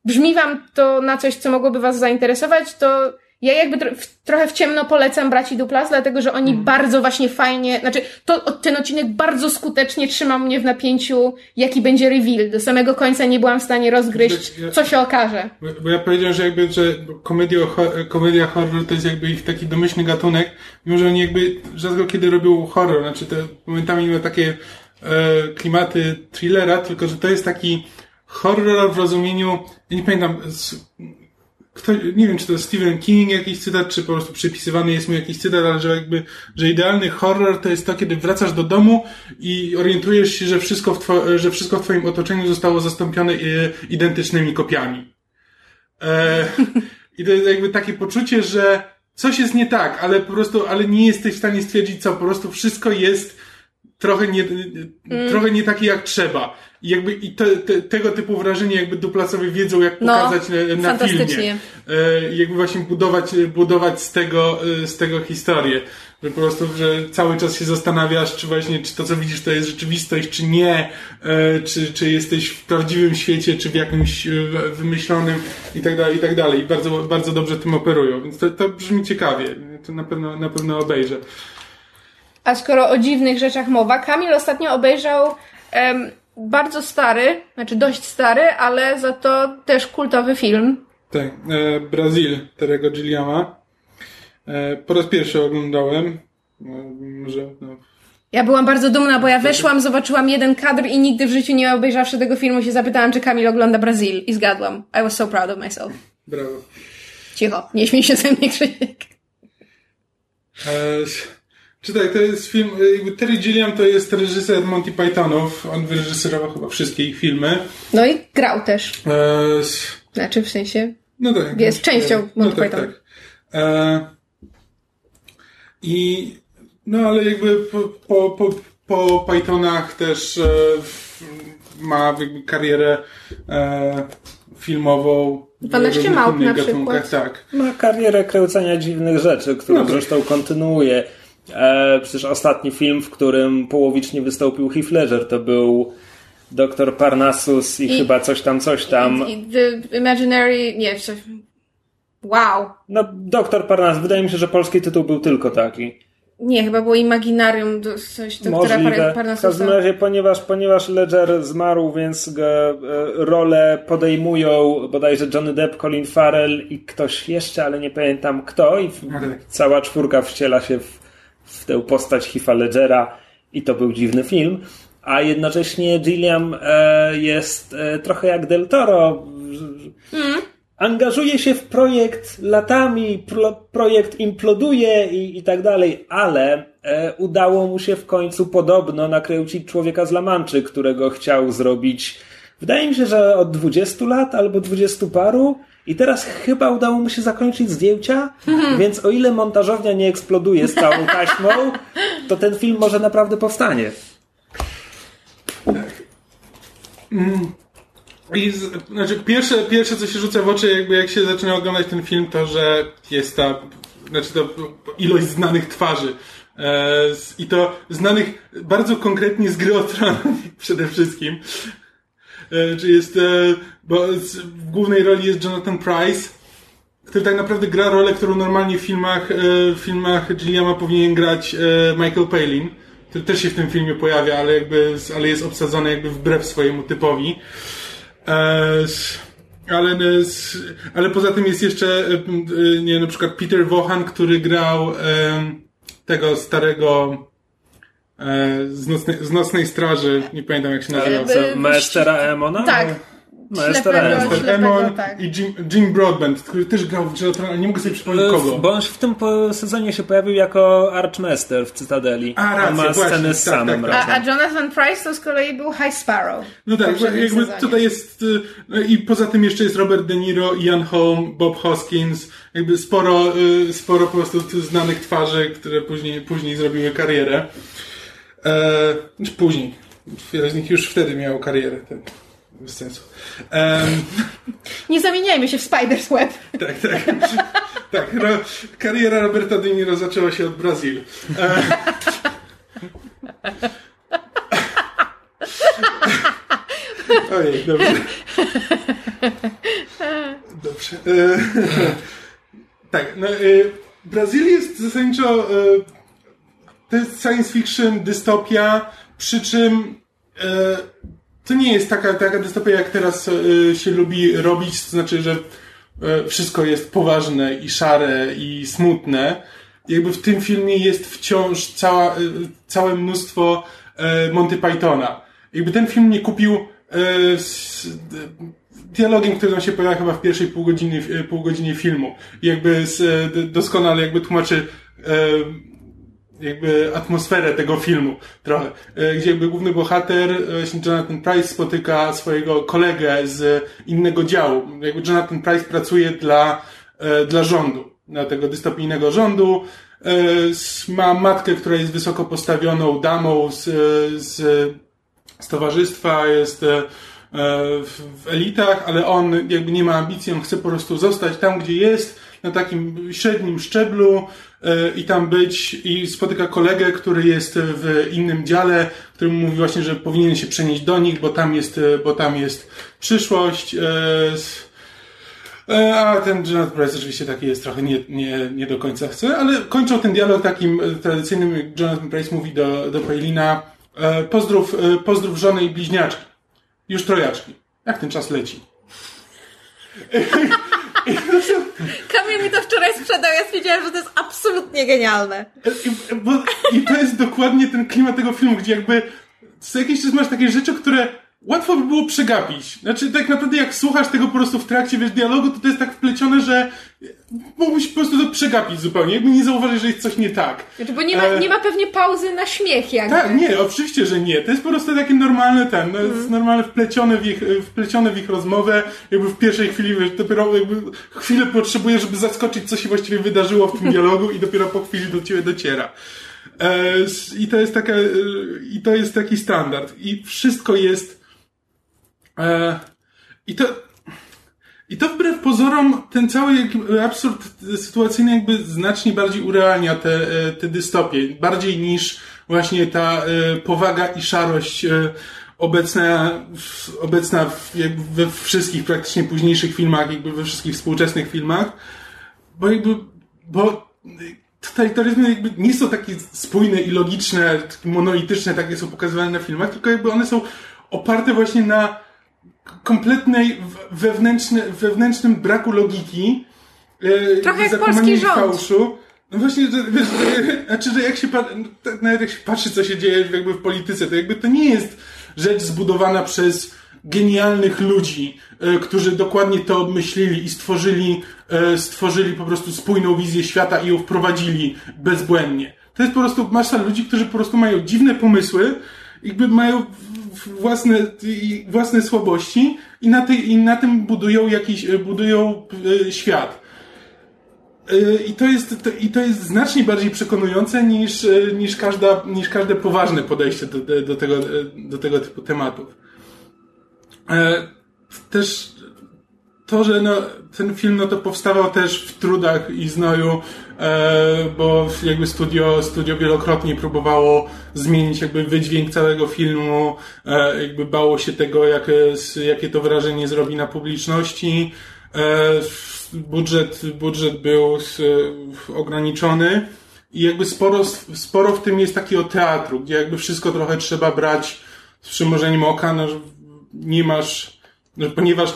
brzmi wam to na coś, co mogłoby was zainteresować, to ja jakby tro w, trochę w ciemno polecam braci Duplas, dlatego że oni mm. bardzo właśnie fajnie, znaczy to, ten odcinek bardzo skutecznie trzymał mnie w napięciu, jaki będzie reveal. Do samego końca nie byłam w stanie rozgryźć, co się okaże. Bo, bo ja powiedziałem, że jakby, że komedia, komedia horror to jest jakby ich taki domyślny gatunek, mimo że oni jakby rzadko kiedy robią horror, znaczy te momentami mają takie e, klimaty thrillera, tylko że to jest taki horror w rozumieniu, ja nie pamiętam, kto, nie wiem, czy to Stephen King jakiś cytat, czy po prostu przypisywany jest mu jakiś cytat, ale że jakby, że idealny horror to jest to, kiedy wracasz do domu i orientujesz się, że wszystko w, że wszystko w twoim otoczeniu zostało zastąpione e, identycznymi kopiami. E, I to jest jakby takie poczucie, że coś jest nie tak, ale po prostu, ale nie jesteś w stanie stwierdzić co, po prostu wszystko jest trochę nie, mm. trochę nie takie jak trzeba. I jakby i te, te, tego typu wrażenie jakby duplasowie wiedzą, jak no, pokazać no, na, na filmie. E, jakby właśnie budować, budować z tego, e, z tego historię. Że po prostu, że cały czas się zastanawiasz, czy właśnie, czy to co widzisz to jest rzeczywistość, czy nie, e, czy, czy jesteś w prawdziwym świecie, czy w jakimś e, wymyślonym i tak dalej, i tak dalej. I bardzo, bardzo dobrze tym operują. Więc to, to brzmi ciekawie. To na pewno, na pewno obejrzę. A skoro o dziwnych rzeczach mowa, Kamil ostatnio obejrzał um, bardzo stary, znaczy dość stary, ale za to też kultowy film. Tak, e, Brazil Terego Gilliama. E, po raz pierwszy oglądałem. E, może, no. Ja byłam bardzo dumna, bo ja weszłam, zobaczyłam jeden kadr i nigdy w życiu nie obejrzawszy tego filmu się zapytałam, czy Kamil ogląda Brazil i zgadłam. I was so proud of myself. Brawo. Cicho, nie śmiej się ze mnie, Krzysiek. E, Czytaj, to jest film, jakby Terry Gilliam to jest reżyser Monty Pythonów, on wyreżyserował chyba wszystkie ich filmy. No i grał też. E, znaczy w sensie no tak, jest no, częścią Monty no tak, Pythonów. Tak. E, I no ale jakby po, po, po, po Pythonach też e, ma jakby karierę e, filmową 12 małp na przykład. Tak. Ma karierę kręcenia dziwnych rzeczy, którą no tak. zresztą kontynuuje. E, przecież ostatni film, w którym połowicznie wystąpił Heath Ledger, to był Doktor Parnassus i, I, chyba coś tam, coś tam. I, the Imaginary, nie. Wow. No, Doktor Parnassus, wydaje mi się, że polski tytuł był tylko taki. Nie, chyba było Imaginarium, coś doktora Możliwe. Parnassusa. W każdym razie, ponieważ, ponieważ Ledger zmarł, więc go, e, rolę podejmują bodajże Johnny Depp, Colin Farrell i ktoś jeszcze, ale nie pamiętam kto i cała czwórka wciela się w w tę postać Hifa Ledgera i to był dziwny film. A jednocześnie Gilliam e, jest e, trochę jak Del Toro. Mm. Angażuje się w projekt latami, pro, projekt imploduje i, i tak dalej, ale e, udało mu się w końcu podobno nakręcić człowieka z Lamanczy, którego chciał zrobić. Wydaje mi się, że od 20 lat albo 20 paru. I teraz chyba udało mu się zakończyć zdjęcia, więc o ile montażownia nie eksploduje z całą taśmą, to ten film może naprawdę powstanie. Mm. I z, znaczy pierwsze, pierwsze, co się rzuca w oczy, jakby jak się zaczyna oglądać ten film, to że jest ta, znaczy to ilość znanych twarzy. E, I to znanych bardzo konkretnie z gry o Tron przede wszystkim. E, czy jest, e, bo w głównej roli jest Jonathan Price, który tak naprawdę gra rolę, którą normalnie w filmach, w filmach Gilliama powinien grać Michael Palin, który też się w tym filmie pojawia, ale jakby, ale jest obsadzony jakby wbrew swojemu typowi. Ale, ale poza tym jest jeszcze, nie na przykład Peter Wohan, który grał tego starego e, z, nocnej, z nocnej straży, nie pamiętam jak się nazywał. Co, Maestera Emona? Tak. Maestera Ślepego, Emon tak. i Jim, Jim Broadbent, który też grał w Jotron, ale nie mogę sobie przypomnieć kogo. Bo on w tym sezonie się pojawił jako Archmaster w Cytadeli. A, racja, on ma właśnie, scenę z tak, samym tak, A, a Jonathan Price to z kolei był High Sparrow. No tak, jakby sezonie. tutaj jest y, no i poza tym jeszcze jest Robert De Niro, Ian Holm, Bob Hoskins, jakby sporo, y, sporo po prostu tu znanych twarzy, które później, później zrobiły karierę. E, czy później. Wiele z nich już wtedy miało karierę. Tak, bez sensu. Nie zamieniajmy się w Spider's Web. tak, tak. tak ro, kariera Roberta De Niro zaczęła się od Brazylii. E, Ojej, dobrze. Dobrze. E, tak, no, e, Brazylia jest zasadniczo e, to jest science fiction, dystopia, przy czym e, to nie jest taka, taka dystopia, jak teraz e, się lubi robić, to znaczy, że e, wszystko jest poważne i szare i smutne. Jakby w tym filmie jest wciąż cała, e, całe mnóstwo e, Monty Pythona. Jakby ten film nie kupił e, z, d, dialogiem, który nam się pojawia chyba w pierwszej pół godziny, e, pół godzinie filmu. Jakby z, e, doskonale jakby tłumaczy e, jakby atmosferę tego filmu trochę, E, gdzie jakby główny bohater, e, Jonathan Price spotyka swojego kolegę z innego działu. Jakby Jonathan Price pracuje dla, e, dla rządu, dla tego dystopijnego rządu. Ma matkę, która jest wysoko postawioną damą z, z, z towarzystwa, jest w, w elitach, ale on jakby nie ma ambicji, on chce po prostu zostać tam, gdzie jest, na takim średnim szczeblu i tam być i spotyka kolegę, który jest w innym dziale, który mówi właśnie, że powinien się przenieść do nich, bo tam jest, e, bo tam jest przyszłość. e, e, A ten Jonathan Price oczywiście taki jest trochę nie, nie, nie do końca chce, ale kończą ten dialog takim e, tradycyjnym, Jonathan Price mówi do, do Paylina e, pozdrów, e, pozdrów żonę i bliźniaczki. Już trojaczki. Jak ten czas leci? Kamil mi to wczoraj sprzedał, ja stwierdziłam, że to jest absolutnie genialne. I, bo, I to jest dokładnie ten klimat tego filmu, gdzie jakby co jakiś czas masz takie rzeczy, które łatwo by było przegapić. Znaczy, tak naprawdę jak słuchasz tego po prostu w trakcie, wiesz, dialogu, to to jest tak wplecione, że mógłbyś po prostu to przegapić zupełnie, jakby nie zauważyć, że jest coś nie tak. Znaczy, bo nie ma, E, nie ma pewnie pauzy na śmiech jakby. Tak, nie, oczywiście, że nie. To jest po prostu takie normalne ten, no, jest normalne wplecione w, ich, wplecione w ich rozmowę, jakby w pierwszej chwili, wiesz, dopiero jakby chwilę potrzebuje, żeby zaskoczyć, co się właściwie wydarzyło w tym dialogu i dopiero po chwili do ciebie dociera. E, I to jest taka, e, i to jest taki standard. I wszystko jest, i to, i to wbrew pozorom ten cały absurd sytuacyjny jakby znacznie bardziej urealnia te, e, te dystopie. Bardziej niż właśnie ta e, powaga i szarość e, obecna, obecna w, jakby we wszystkich praktycznie późniejszych filmach, jakby we wszystkich współczesnych filmach. Bo jakby, bo totalitaryzmy jakby nie są takie spójne i logiczne, takie monolityczne, tak jak są pokazywane na filmach, tylko jakby one są oparte właśnie na kompletnej wewnętrzny, wewnętrznym braku logiki. e, Trochę jak polski rząd. Fałszu. No właśnie, że, wiesz, znaczy, że jak się, tak nawet jak się patrzy, co się dzieje jakby w polityce, to jakby to nie jest rzecz zbudowana przez genialnych ludzi, e, którzy dokładnie to obmyślili i stworzyli, e, stworzyli po prostu spójną wizję świata i ją wprowadzili bezbłędnie. To jest po prostu masa ludzi, którzy po prostu mają dziwne pomysły, jakby mają własne, własne słabości i na, tej, i na tym budują jakiś, e, budują e, świat. E, I to jest, to, i to jest znacznie bardziej przekonujące niż, niż, każda, niż każde poważne podejście do, do, tego, do tego typu tematów. Też to, że no, ten film no to powstawał też w trudach i znoju, e, bo jakby studio, studio wielokrotnie próbowało zmienić jakby wydźwięk całego filmu, e, jakby bało się tego, jakie, jakie to wrażenie zrobi na publiczności. E, budżet, budżet był ograniczony i jakby sporo, sporo w tym jest takiego teatru, gdzie jakby wszystko trochę trzeba brać z przymorzeniem oka, no, nie masz, ponieważ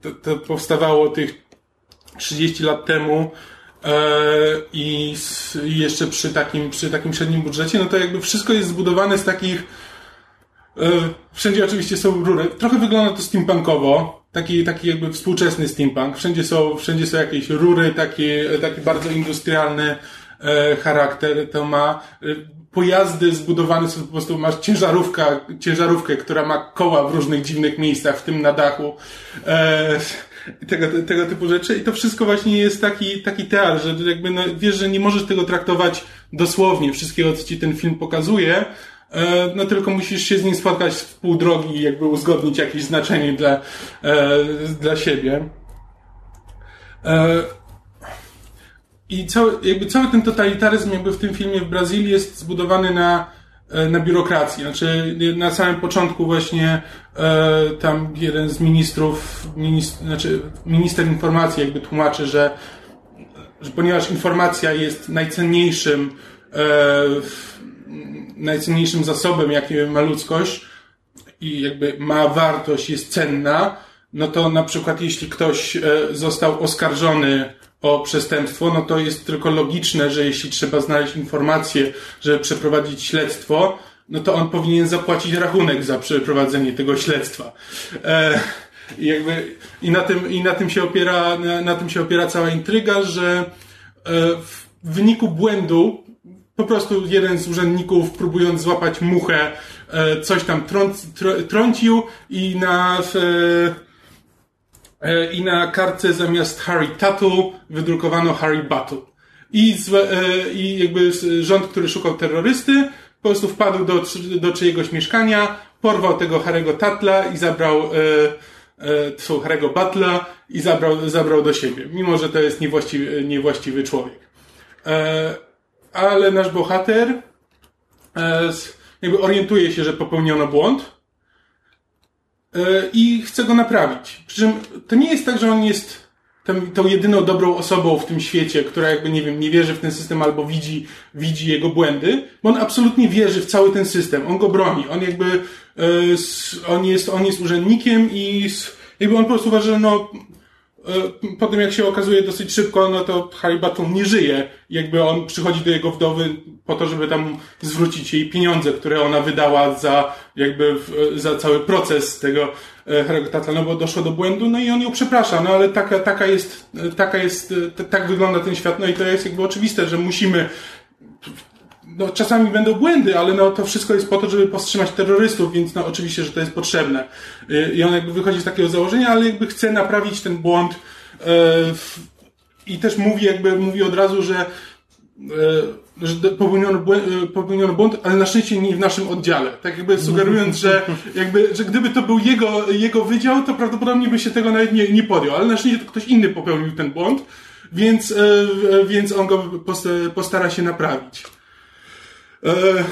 to, to powstawało tych 30 lat temu, e, i jeszcze przy takim, przy takim średnim budżecie, no to jakby wszystko jest zbudowane z takich e, wszędzie oczywiście są rury. Trochę wygląda to steampunkowo, taki, taki jakby współczesny steampunk. Wszędzie są, wszędzie są jakieś rury, taki, taki bardzo industrialny charakter to ma. Pojazdy zbudowane są po prostu, masz ciężarówka, ciężarówkę, która ma koła w różnych dziwnych miejscach, w tym na dachu. E, tego, tego typu rzeczy. I to wszystko właśnie jest taki, taki teatr, że jakby no, wiesz, że nie możesz tego traktować dosłownie, wszystkiego, co ci ten film pokazuje, e, no tylko musisz się z nim spotkać w pół drogi i jakby uzgodnić jakieś znaczenie dla, e, dla siebie. E, I cały, jakby cały ten totalitaryzm jakby w tym filmie w Brazylii jest zbudowany na E, na biurokrację. Znaczy, na samym początku właśnie e, tam jeden z ministrów, minist, znaczy minister informacji jakby tłumaczy, że, że ponieważ informacja jest najcenniejszym e, najcenniejszym zasobem, jaki ma ludzkość i jakby ma wartość, jest cenna, no to na przykład jeśli ktoś został oskarżony o przestępstwo, no to jest tylko logiczne, że jeśli trzeba znaleźć informacje, żeby przeprowadzić śledztwo, no to on powinien zapłacić rachunek za przeprowadzenie tego śledztwa. E, jakby, i, na tym, I na tym się opiera, na, na tym się opiera cała intryga, że e, w wyniku błędu po prostu jeden z urzędników, próbując złapać muchę, e, coś tam trąc, trącił i na E, i na kartce zamiast Harry Tuttle wydrukowano Harry Battle. I, z, e, I jakby rząd, który szukał terrorysty, po prostu wpadł do, do czyjegoś mieszkania, porwał tego Harry'ego Tatla i zabrał e, e, Harry'ego Butla i zabrał, zabrał do siebie, mimo że to jest niewłaściwy, niewłaściwy człowiek. E, ale nasz bohater e, jakby orientuje się, że popełniono błąd E, i chce go naprawić. Przy czym to nie jest tak, że on jest tą, tą jedyną dobrą osobą w tym świecie, która jakby, nie wiem, nie wierzy w ten system albo widzi, widzi jego błędy, bo on absolutnie wierzy w cały ten system. On go broni. On jakby, e, on jest, on jest urzędnikiem i jakby on po prostu uważa, że no, E, po tym jak się okazuje dosyć szybko, no to Harry Button nie żyje. Jakby on przychodzi do jego wdowy po to, żeby tam zwrócić jej pieniądze, które ona wydała za jakby za cały proces tego e, Harry'ego Tata, no bo doszło do błędu, no i on ją przeprasza, no ale taka, taka jest, taka jest, tak wygląda ten świat, no i to jest jakby oczywiste, że musimy no, czasami będą błędy, ale no, to wszystko jest po to, żeby powstrzymać terrorystów, więc no, oczywiście, że to jest potrzebne. Y, I on jakby wychodzi z takiego założenia, ale jakby chce naprawić ten błąd yy, i też mówi jakby, mówi od razu, że yy, że popełniono, błąd, popełniono błąd, ale na szczęście nie w naszym oddziale. Tak jakby sugerując, że jakby, że gdyby to był jego, jego wydział, to prawdopodobnie by się tego nawet nie, nie podjął, ale na szczęście to ktoś inny popełnił ten błąd, więc, więc on go postara się naprawić. E,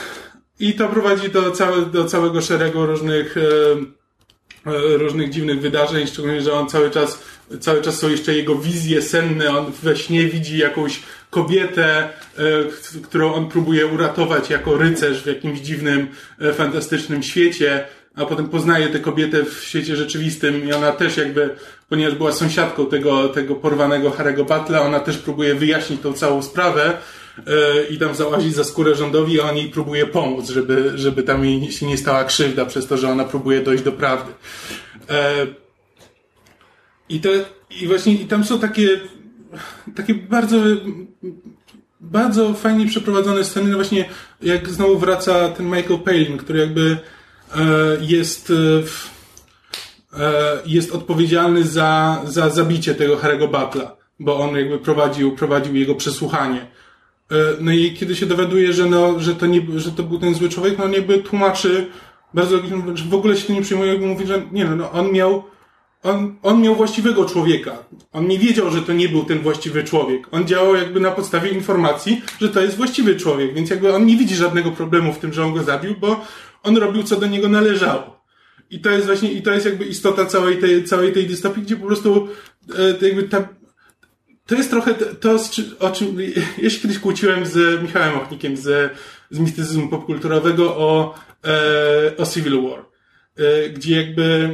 I to prowadzi do, całe, do całego szeregu różnych, e, e, różnych dziwnych wydarzeń, szczególnie, że on cały czas, cały czas są jeszcze jego wizje senne, on we śnie widzi jakąś kobietę, którą on próbuje uratować jako rycerz w jakimś dziwnym, fantastycznym świecie, a potem poznaje tę kobietę w świecie rzeczywistym i ona też jakby, ponieważ była sąsiadką tego, tego porwanego Harry'ego Butla, ona też próbuje wyjaśnić tą całą sprawę, i tam załazi za skórę rządowi, a on jej próbuje pomóc, żeby, żeby tam jej się nie stała krzywda przez to, że ona próbuje dojść do prawdy. E, I, to, i właśnie i tam są takie, takie bardzo, bardzo fajnie przeprowadzone sceny, no właśnie jak znowu wraca ten Michael Palin, który jakby e, jest e, jest odpowiedzialny za, za zabicie tego Harry'ego Butla, bo on jakby prowadził, prowadził jego przesłuchanie. E, no i kiedy się dowiaduje, że, no, że, to nie, że to był ten zły człowiek, no on jakby tłumaczy bardzo że w ogóle się to nie przyjmuje, jakby mówi, że nie no, no on miał on, on miał właściwego człowieka. On nie wiedział, że to nie był ten właściwy człowiek. On działał jakby na podstawie informacji, że to jest właściwy człowiek, więc jakby on nie widzi żadnego problemu w tym, że on go zabił, bo on robił, co do niego należało. I to jest właśnie, i to jest jakby istota całej tej, całej tej dystopii, gdzie po prostu e, jakby ta, to jest trochę to, o czym ja się kiedyś kłóciłem z Michałem Ochnikiem z, z mistycyzmu popkulturowego o, e, o Civil War, e, gdzie jakby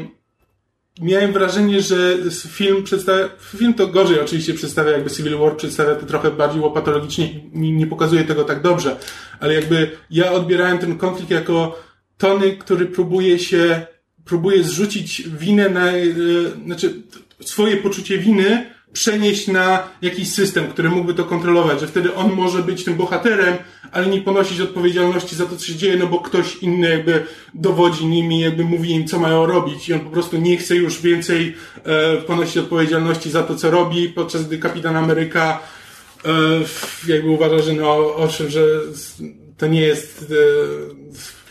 miałem wrażenie, że film przedstawia, film to gorzej oczywiście przedstawia jakby Civil War, przedstawia to trochę bardziej łopatologicznie i nie pokazuje tego tak dobrze, ale jakby ja odbierałem ten konflikt jako Tony, który próbuje się, próbuje zrzucić winę na, e, znaczy swoje poczucie winy przenieść na jakiś system, który mógłby to kontrolować, że wtedy on może być tym bohaterem, ale nie ponosić odpowiedzialności za to, co się dzieje, no bo ktoś inny jakby dowodzi nimi, jakby mówi im, co mają robić i on po prostu nie chce już więcej e, ponosić odpowiedzialności za to, co robi, podczas gdy Kapitan Ameryka e, jakby uważa, że no, owszem, że to nie jest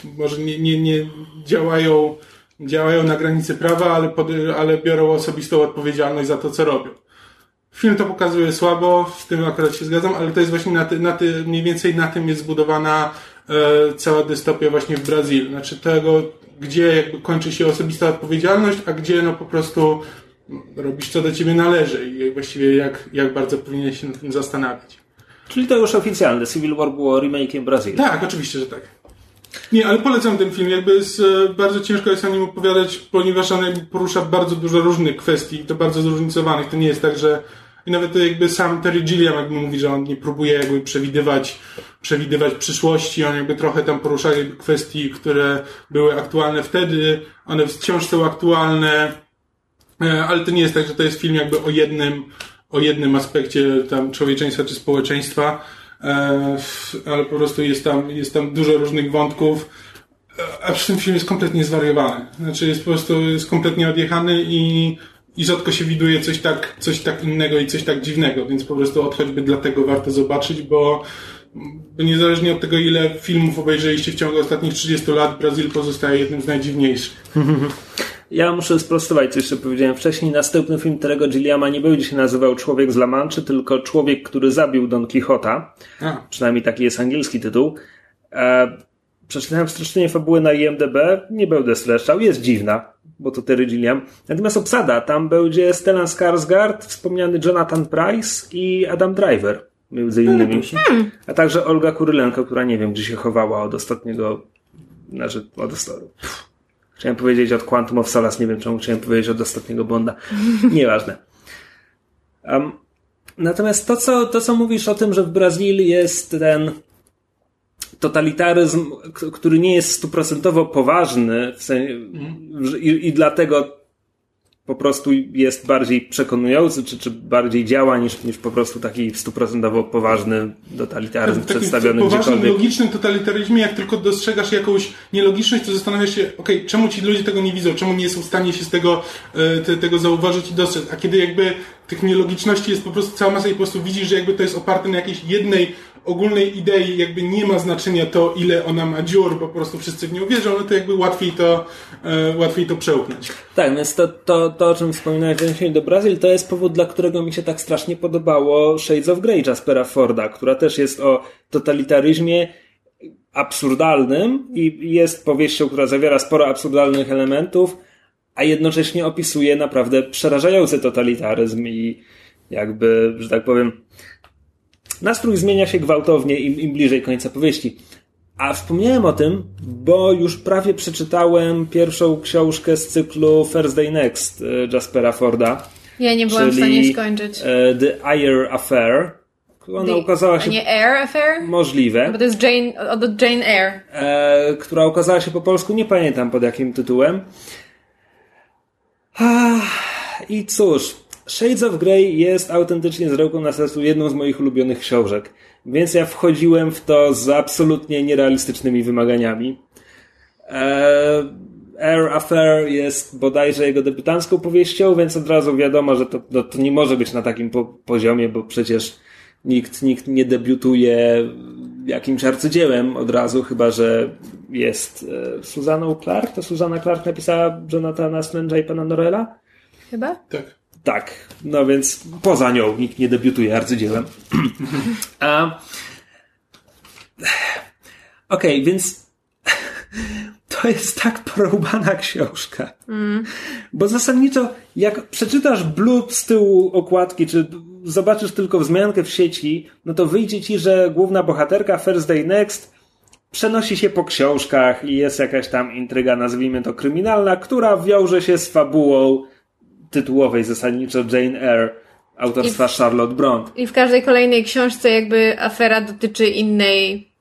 e, może nie, nie, nie działają działają na granicy prawa, ale, pod, ale biorą osobistą odpowiedzialność za to, co robią. Film to pokazuje słabo, z tym akurat się zgadzam, ale to jest właśnie na, ty, na ty, mniej więcej na tym jest zbudowana e, cała dystopia właśnie w Brazylii. Znaczy tego, gdzie jakby kończy się osobista odpowiedzialność, a gdzie no po prostu robisz co do ciebie należy i właściwie jak, jak bardzo powinien się nad tym zastanawiać. Czyli to już oficjalne. Civil War było remake'iem Brazylii. Tak, oczywiście, że tak. Nie, ale polecam ten film. Jakby jest, bardzo ciężko jest o nim opowiadać, ponieważ on porusza bardzo dużo różnych kwestii, to bardzo zróżnicowanych. To nie jest tak, że i nawet jakby sam Terry Gilliam jakby mówi, że on nie próbuje jakby przewidywać, przewidywać przyszłości, on jakby trochę tam porusza kwestii, które były aktualne wtedy, one wciąż są aktualne, e, ale to nie jest tak, że to jest film jakby o jednym, o jednym aspekcie tam człowieczeństwa czy społeczeństwa, e, ale po prostu jest tam, jest tam dużo różnych wątków, a przy tym film jest kompletnie zwariowany. Znaczy jest po prostu jest kompletnie odjechany i i rzadko się widuje coś tak, coś tak innego i coś tak dziwnego, więc po prostu choćby dlatego warto zobaczyć, bo, niezależnie od tego, ile filmów obejrzeliście w ciągu ostatnich 30 lat, Brazil pozostaje jednym z najdziwniejszych. Ja muszę sprostować, co jeszcze powiedziałem wcześniej. Następny film Terego Gilliama nie będzie się nazywał Człowiek z La Mancha, tylko Człowiek, który zabił Don Quixota. A. Przynajmniej taki jest angielski tytuł. E, przeczytałem streszczenie fabuły na IMDB, nie będę streszczał, jest dziwna bo to Terry Gilliam. Natomiast obsada, tam będzie Stellan Skarsgård, wspomniany Jonathan Price i Adam Driver, między innymi. Hmm. A także Olga Kurylenko, która nie wiem, gdzie się chowała od ostatniego, znaczy od ostatniego. Chciałem powiedzieć od Quantum of Solace, nie wiem czemu chciałem powiedzieć od ostatniego Bonda. Nieważne. Um, natomiast to co, to, co mówisz o tym, że w Brazylii jest ten totalitaryzm, który nie jest stuprocentowo poważny w sensie, mm. i, i dlatego po prostu jest bardziej przekonujący, czy, czy bardziej działa niż, niż po prostu taki stuprocentowo poważny totalitaryzm tak, przedstawiony w poważnym, logicznym totalitaryzmie, jak tylko dostrzegasz jakąś nielogiczność, to zastanawiasz się, okej, okay, czemu ci ludzie tego nie widzą, czemu nie są w stanie się z tego, e, te, tego zauważyć i dostrzec, a kiedy jakby tych nielogiczności jest po prostu cała masa i po prostu widzisz, że jakby to jest oparte na jakiejś jednej ogólnej idei jakby nie ma znaczenia to, ile ona ma dziur, po prostu wszyscy w nią wierzą, no to jakby łatwiej to, e, łatwiej to przełknąć. Tak, więc to, to, to o czym wspominałeś w odniesieniu do Brazylii, to jest powód, dla którego mi się tak strasznie podobało Shades of Grey Jaspera Forda, która też jest o totalitaryzmie absurdalnym i jest powieścią, która zawiera sporo absurdalnych elementów, a jednocześnie opisuje naprawdę przerażający totalitaryzm i jakby, że tak powiem, Nastrój zmienia się gwałtownie im, im bliżej końca powieści. A wspomniałem o tym, bo już prawie przeczytałem pierwszą książkę z cyklu First Day Next e, Jaspera Forda. Ja nie byłam w stanie skończyć. E, The Ayer Affair. Ona The, ukazała się. Nie Air Affair? Możliwe. Bo to jest Jane, od Jane Eyre. E, która ukazała się po polsku, nie pamiętam pod jakim tytułem. I cóż, Shades of Grey jest autentycznie z roku na sercu jedną z moich ulubionych książek, więc ja wchodziłem w to z absolutnie nierealistycznymi wymaganiami. Eee, Air Affair jest bodajże jego debiutancką powieścią, więc od razu wiadomo, że to, no, to nie może być na takim po poziomie, bo przecież nikt, nikt nie debiutuje jakimś arcydziełem od razu, chyba że jest e, Suzaną Clark. To Suzana Clark napisała Jonathana Strange'a i Pana Norella? chyba? Tak. Tak, no więc poza nią nikt nie debiutuje arcydziełem. A... Okej, okay, więc to jest tak porąbana książka. Mm. Bo zasadniczo, jak przeczytasz blub z tyłu okładki, czy zobaczysz tylko wzmiankę w sieci, no to wyjdzie ci, że główna bohaterka First Day Next przenosi się po książkach i jest jakaś tam intryga, nazwijmy to kryminalna, która wiąże się z fabułą tytułowej zasadniczo Jane Eyre autorstwa w, Charlotte Bront. I w każdej kolejnej książce jakby afera dotyczy innej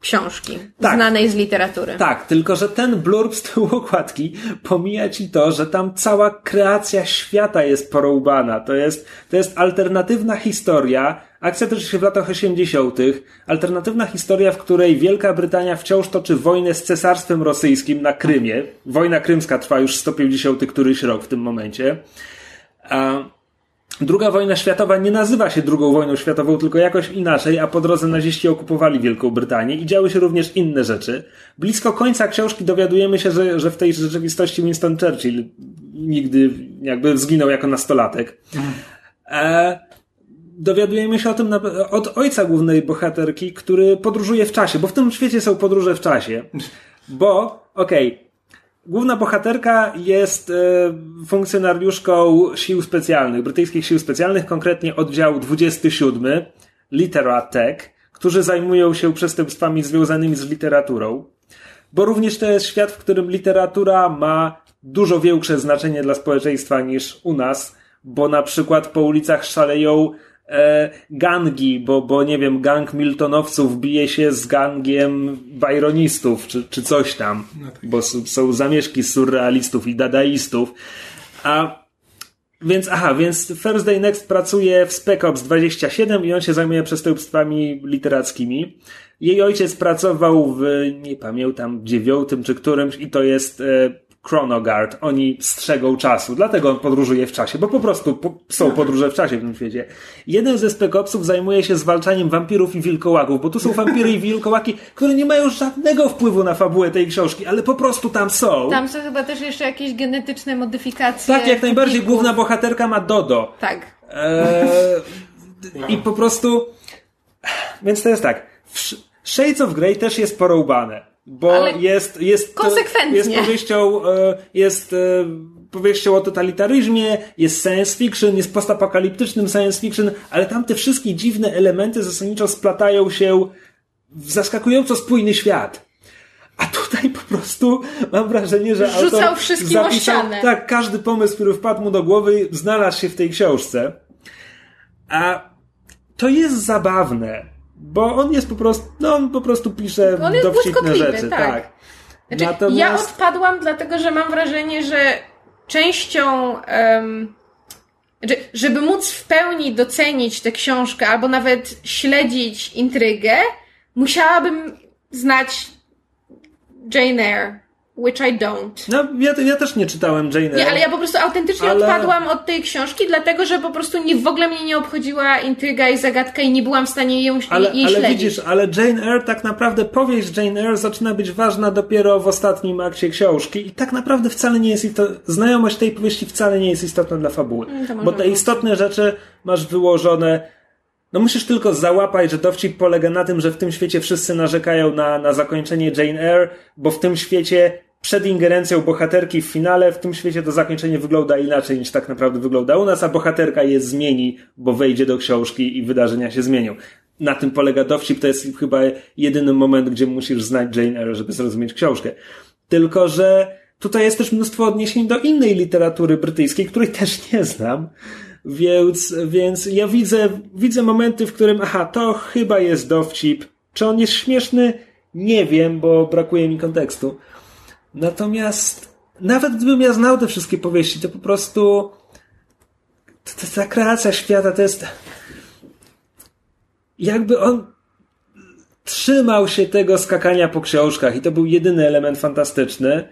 książki, tak. znanej z literatury. Tak, tylko że ten blurb z tyłu okładki pomija ci to, że tam cała kreacja świata jest porąbana. To jest, to jest alternatywna historia, akcja toczy się w latach 80., alternatywna historia, w której Wielka Brytania wciąż toczy wojnę z cesarstwem rosyjskim na Krymie. Wojna krymska trwa już 150 któryś rok w tym momencie. A Druga wojna światowa nie nazywa się drugą wojną światową, tylko jakoś inaczej, a po drodze naziści okupowali Wielką Brytanię i działy się również inne rzeczy. Blisko końca książki dowiadujemy się, że, że w tej rzeczywistości Winston Churchill nigdy jakby zginął jako nastolatek. E, dowiadujemy się o tym od ojca głównej bohaterki, który podróżuje w czasie, bo w tym świecie są podróże w czasie. Bo, okej, okay, Główna bohaterka jest e, funkcjonariuszką sił specjalnych, brytyjskich sił specjalnych, konkretnie oddział 27, Litera Tech, którzy zajmują się przestępstwami związanymi z literaturą. Bo również to jest świat, w którym literatura ma dużo większe znaczenie dla społeczeństwa niż u nas, bo na przykład po ulicach szaleją e, gangi, bo, bo nie wiem, gang Miltonowców bije się z gangiem Byronistów, czy, czy coś tam, no tak. bo są, są zamieszki surrealistów i dadaistów. A więc, aha, więc First Day Next pracuje w Spec Ops 27 i on się zajmuje przestępstwami literackimi. Jej ojciec pracował w, nie pamiętam, dziewiątym czy którymś i to jest e, Chronogard. Oni strzegą czasu, dlatego on podróżuje w czasie, bo po prostu po, są podróże w czasie w tym świecie. Jeden ze spekopsów zajmuje się zwalczaniem wampirów i wilkołaków, bo tu są wampiry i wilkołaki, które nie mają żadnego wpływu na fabułę tej książki, ale po prostu tam są. Tam są chyba też jeszcze jakieś genetyczne modyfikacje. Tak, jak najbardziej. Główna bohaterka ma Dodo. Tak. Eee, I po prostu... Więc to jest tak. Shades of Grey też jest porąbane bo Ale jest, jest, konsekwentnie. jest powieścią, e, jest e, powieścią o totalitaryzmie, jest science fiction, jest postapokaliptycznym science fiction, ale tam te wszystkie dziwne elementy zasadniczo splatają się w zaskakująco spójny świat. A tutaj po prostu mam wrażenie, że Rzucał autor wszystkim zapisał, tak, każdy pomysł, który wpadł mu do głowy, znalazł się w tej książce. A to jest zabawne bo on jest po prostu, no on po prostu pisze on jest dowcipne rzeczy, tak. tak. Znaczy, Natomiast... Ja odpadłam dlatego, że mam wrażenie, że częścią um, żeby móc w pełni docenić tę książkę albo nawet śledzić intrygę, musiałabym znać Jane Eyre. Which I don't. No, ja, ja też nie czytałem Jane Eyre. Nie, ale ja po prostu autentycznie ale... odpadłam od tej książki, dlatego że po prostu nie, w ogóle mnie nie obchodziła intryga i zagadka i nie byłam w stanie ją, ale, jej ale śledzić. widzisz, ale Jane Eyre tak naprawdę, powieść Jane Eyre zaczyna być ważna dopiero w ostatnim akcie książki i tak naprawdę wcale nie jest to znajomość tej powieści wcale nie jest istotna dla fabuły. Mm, bo te istotne rzeczy masz wyłożone no musisz tylko załapać, że dowcip polega na tym, że w tym świecie wszyscy narzekają na, na zakończenie Jane Eyre, bo w tym świecie przed ingerencją bohaterki w finale, w tym świecie to zakończenie wygląda inaczej niż tak naprawdę wygląda u nas, a bohaterka je zmieni, bo wejdzie do książki i wydarzenia się zmienią. Na tym polega dowcip, to jest chyba jedyny moment, gdzie musisz znać Jane Eyre, żeby zrozumieć książkę. Tylko, że tutaj jest też mnóstwo odniesień do innej literatury brytyjskiej, której też nie znam. Więc, więc ja widzę, widzę momenty, w którym, aha, to chyba jest dowcip. Czy on jest śmieszny? Nie wiem, bo brakuje mi kontekstu. Natomiast nawet gdybym ja znał te wszystkie powieści, to po prostu to, ta kreacja świata to jest jakby on trzymał się tego skakania po książkach i to był jedyny element fantastyczny,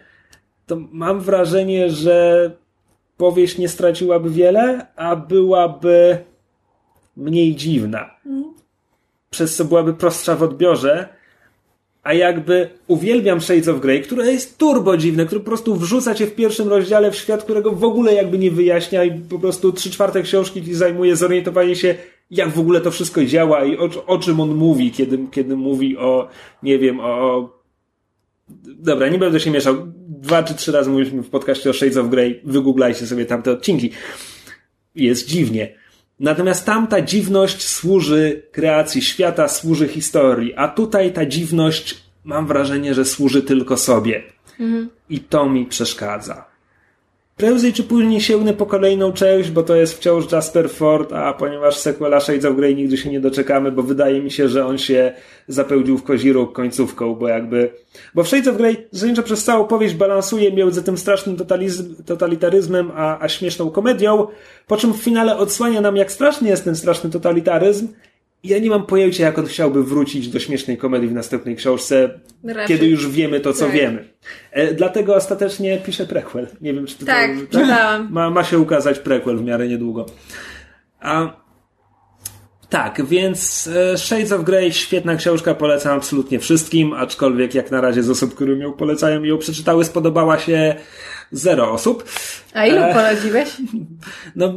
to mam wrażenie, że powieść nie straciłaby wiele, a byłaby mniej dziwna. Przez co byłaby prostsza w odbiorze, a jakby uwielbiam Shades of Grey, które jest turbo dziwne, które po prostu wrzuca cię w pierwszym rozdziale w świat, którego w ogóle jakby nie wyjaśnia i po prostu trzy czwarte książki ci zajmuje zorientowanie się, jak w ogóle to wszystko działa i o, o czym on mówi, kiedy, kiedy mówi o, nie wiem, o... Dobra, nie będę się mieszał. Dwa czy trzy razy mówiliśmy w podcaście o Shades of Grey. Wygooglajcie sobie tamte odcinki. Jest dziwnie. Natomiast tamta dziwność służy kreacji świata, służy historii, a tutaj ta dziwność, mam wrażenie, że służy tylko sobie. Mhm. I to mi przeszkadza. Prędzej czy później sięgnę po kolejną część, bo to jest wciąż Jasper Ford, a ponieważ sequela Shades of Grey nigdy się nie doczekamy, bo wydaje mi się, że on się zapełnił w kozi końcówką, bo jakby... Bo w Shades of Grey zasadniczo przez całą powieść balansuje między tym strasznym totalizm, totalitaryzmem a, a śmieszną komedią, po czym w finale odsłania nam, jak straszny jest ten straszny totalitaryzm ja nie mam pojęcia, jak on chciałby wrócić do śmiesznej komedii w następnej książce, Raczej. kiedy już wiemy to, co tak. wiemy. E, dlatego ostatecznie pisze prequel. Nie wiem, czy to, tak, to, tak? Ma, ma się ukazać prequel w miarę niedługo. A, tak, więc e, Shades of Grey, świetna książka, polecam absolutnie wszystkim, aczkolwiek jak na razie z osób, które ją polecają i ją przeczytały, spodobała się zero osób. A ilu e, poradziłeś? No,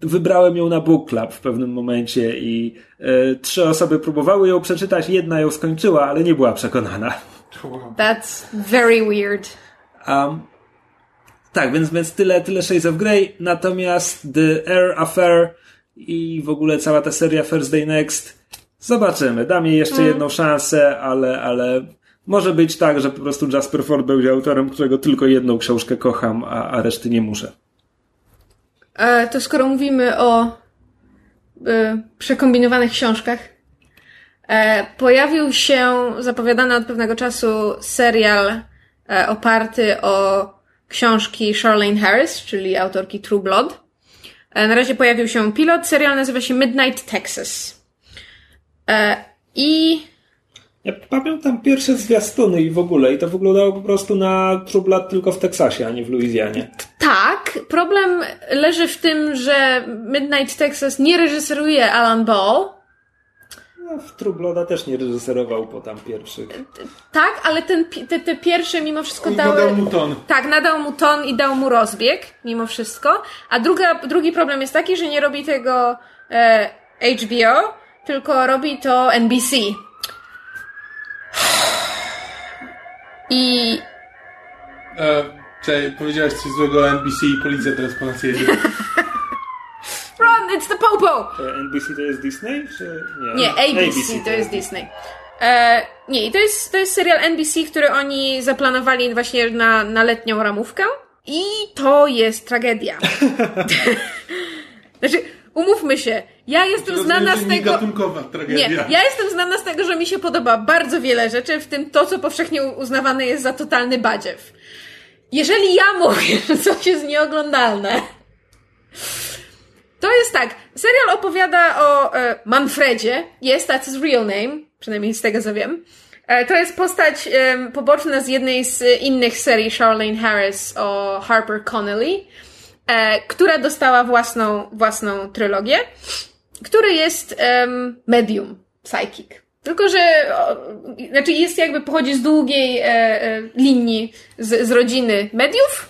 wybrałem ją na Book Club w pewnym momencie i e, trzy osoby próbowały ją przeczytać, jedna ją skończyła, ale nie była przekonana. That's very weird. Um, tak, więc, więc tyle, tyle Shades of Grey, natomiast The Air Affair i w ogóle cała ta seria First Day Next zobaczymy. Dam jej jeszcze mm. jedną szansę, ale, ale może być tak, że po prostu Jasper Ford będzie autorem, którego tylko jedną książkę kocham, a, a reszty nie muszę. E, to skoro mówimy o e, przekombinowanych książkach, e, pojawił się zapowiadany od pewnego czasu serial e, oparty o książki Charlene Harris, czyli autorki True Blood. E, na razie pojawił się pilot, serial nazywa się Midnight Texas. E, I ja pamiętam pierwsze zwiastuny i w ogóle, i to wyglądało po prostu na Trublat tylko w Teksasie, a nie w Luizjanie. Tak, problem leży w tym, że Midnight Texas nie reżyseruje Alan Ball. No, w Trubloda też nie reżyserował po tam pierwszych. Tak, ale ten, te, te pierwsze mimo wszystko On dały... Nadał mu ton. Tak, nadał mu ton i dał mu rozbieg, mimo wszystko. A druga, drugi problem jest taki, że nie robi tego e, HBO, tylko robi to NBC. I... E, czekaj, powiedziałaś coś złego o NBC i policja teraz po nas jedzie. It's the popo! E, NBC to jest Disney? Czy nie? Nie, ABC, ABC to jest Disney. E, nie, i to jest, to jest serial NBC, który oni zaplanowali właśnie na, na letnią ramówkę. I to jest tragedia. znaczy, umówmy się, ja jestem znana z tego. tragedia. Nie, ja jestem znana z tego, że mi się podoba bardzo wiele rzeczy, w tym to, co powszechnie uznawane jest za totalny badziew. Jeżeli ja mówię, że coś jest nieoglądalne, to jest tak. Serial opowiada o e, Manfredzie. Jest, that's his real name. Przynajmniej z tego co wiem. E, to jest postać e, poboczna z jednej z innych serii Charlene Harris o Harper Connelly e, która dostała własną, własną trylogię, który jest um, medium, psychic. Tylko, że o, znaczy jest jakby pochodzi z długiej e, e, linii z, z rodziny mediów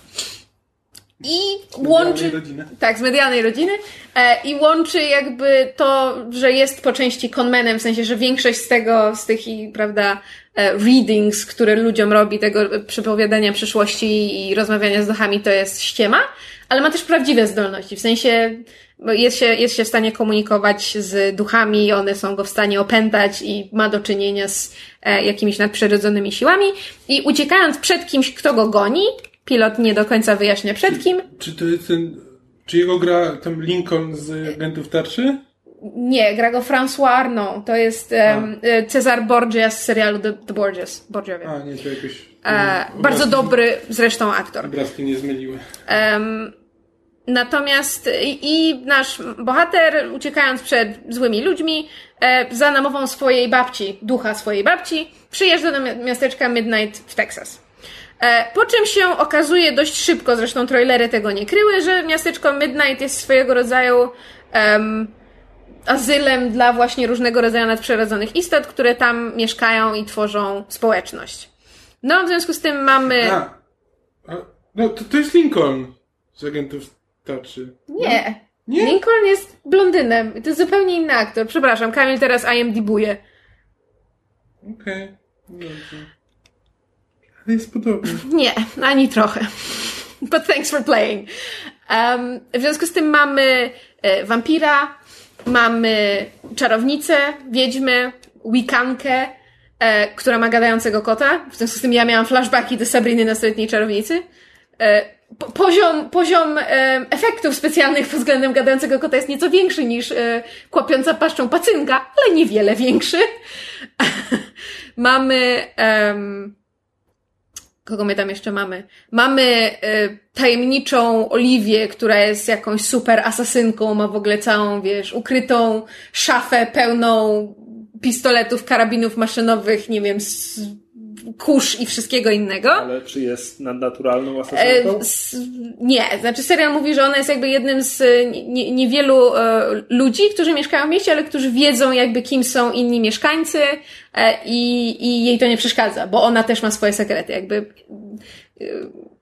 i z łączy. Rodziny. Tak, z medialnej rodziny. E, I łączy jakby to, że jest po części conmanem, w sensie, że większość z tego, z tych prawda, e, readings, które ludziom robi, tego przepowiadania przyszłości i rozmawiania z duchami, to jest ściema ale ma też prawdziwe zdolności, w sensie jest się, jest się w stanie komunikować z duchami, one są go w stanie opętać i ma do czynienia z e, jakimiś nadprzyrodzonymi siłami i uciekając przed kimś, kto go goni, pilot nie do końca wyjaśnia przed kim. Czy, to jest ten, czy jego gra ten Lincoln z Agentów Tarczy? Nie, gra go François Arnaud. To jest um, Cezar Borgia z serialu The, The Borgias. Borgiowie. A, nie, to jakoś... E, bardzo dobry zresztą aktor. Obrazki nie zmyliły. Um, natomiast i, nasz bohater, uciekając przed złymi ludźmi, e, za namową swojej babci, ducha swojej babci, przyjeżdża do miasteczka Midnight w Texas. E, po czym się okazuje dość szybko, zresztą trailery tego nie kryły, że miasteczko Midnight jest swojego rodzaju um, azylem dla właśnie różnego rodzaju nadprzyrodzonych istot, które tam mieszkają i tworzą społeczność. No, w związku z tym mamy... A, a, no to, to jest Lincoln z agentów Taczy. Nie. Nie? Lincoln jest blondynem. To jest zupełnie inny aktor. Przepraszam, Kamil teraz IMDbuje. Okej, dobrze. Jest podobny. Nie, ani trochę. But thanks for playing. Um, w związku z tym mamy e, wampira, mamy czarownicę, wiedźmę, wikankę, e, która ma gadającego kota. W związku z tym ja miałam flashbacki do Sabriny nastoletniej czarownicy. E, po, poziom poziom efektów specjalnych pod względem gadającego kota jest nieco większy niż e, kłapiąca paszczą pacynka, ale niewiele większy. mamy... Kogo my tam jeszcze mamy? Mamy y, tajemniczą Oliwię, która jest jakąś super asasynką, ma w ogóle całą, wiesz, ukrytą szafę pełną pistoletów, karabinów maszynowych, nie wiem, z, kurz i wszystkiego innego. Ale czy jest nadnaturalną E, asasynką? s- nie, znaczy serial mówi, że ona jest jakby jednym z e, nie- niewielu e, ludzi, którzy mieszkają w mieście, ale którzy wiedzą jakby kim są inni mieszkańcy i, i jej to nie przeszkadza, bo ona też ma swoje sekrety, jakby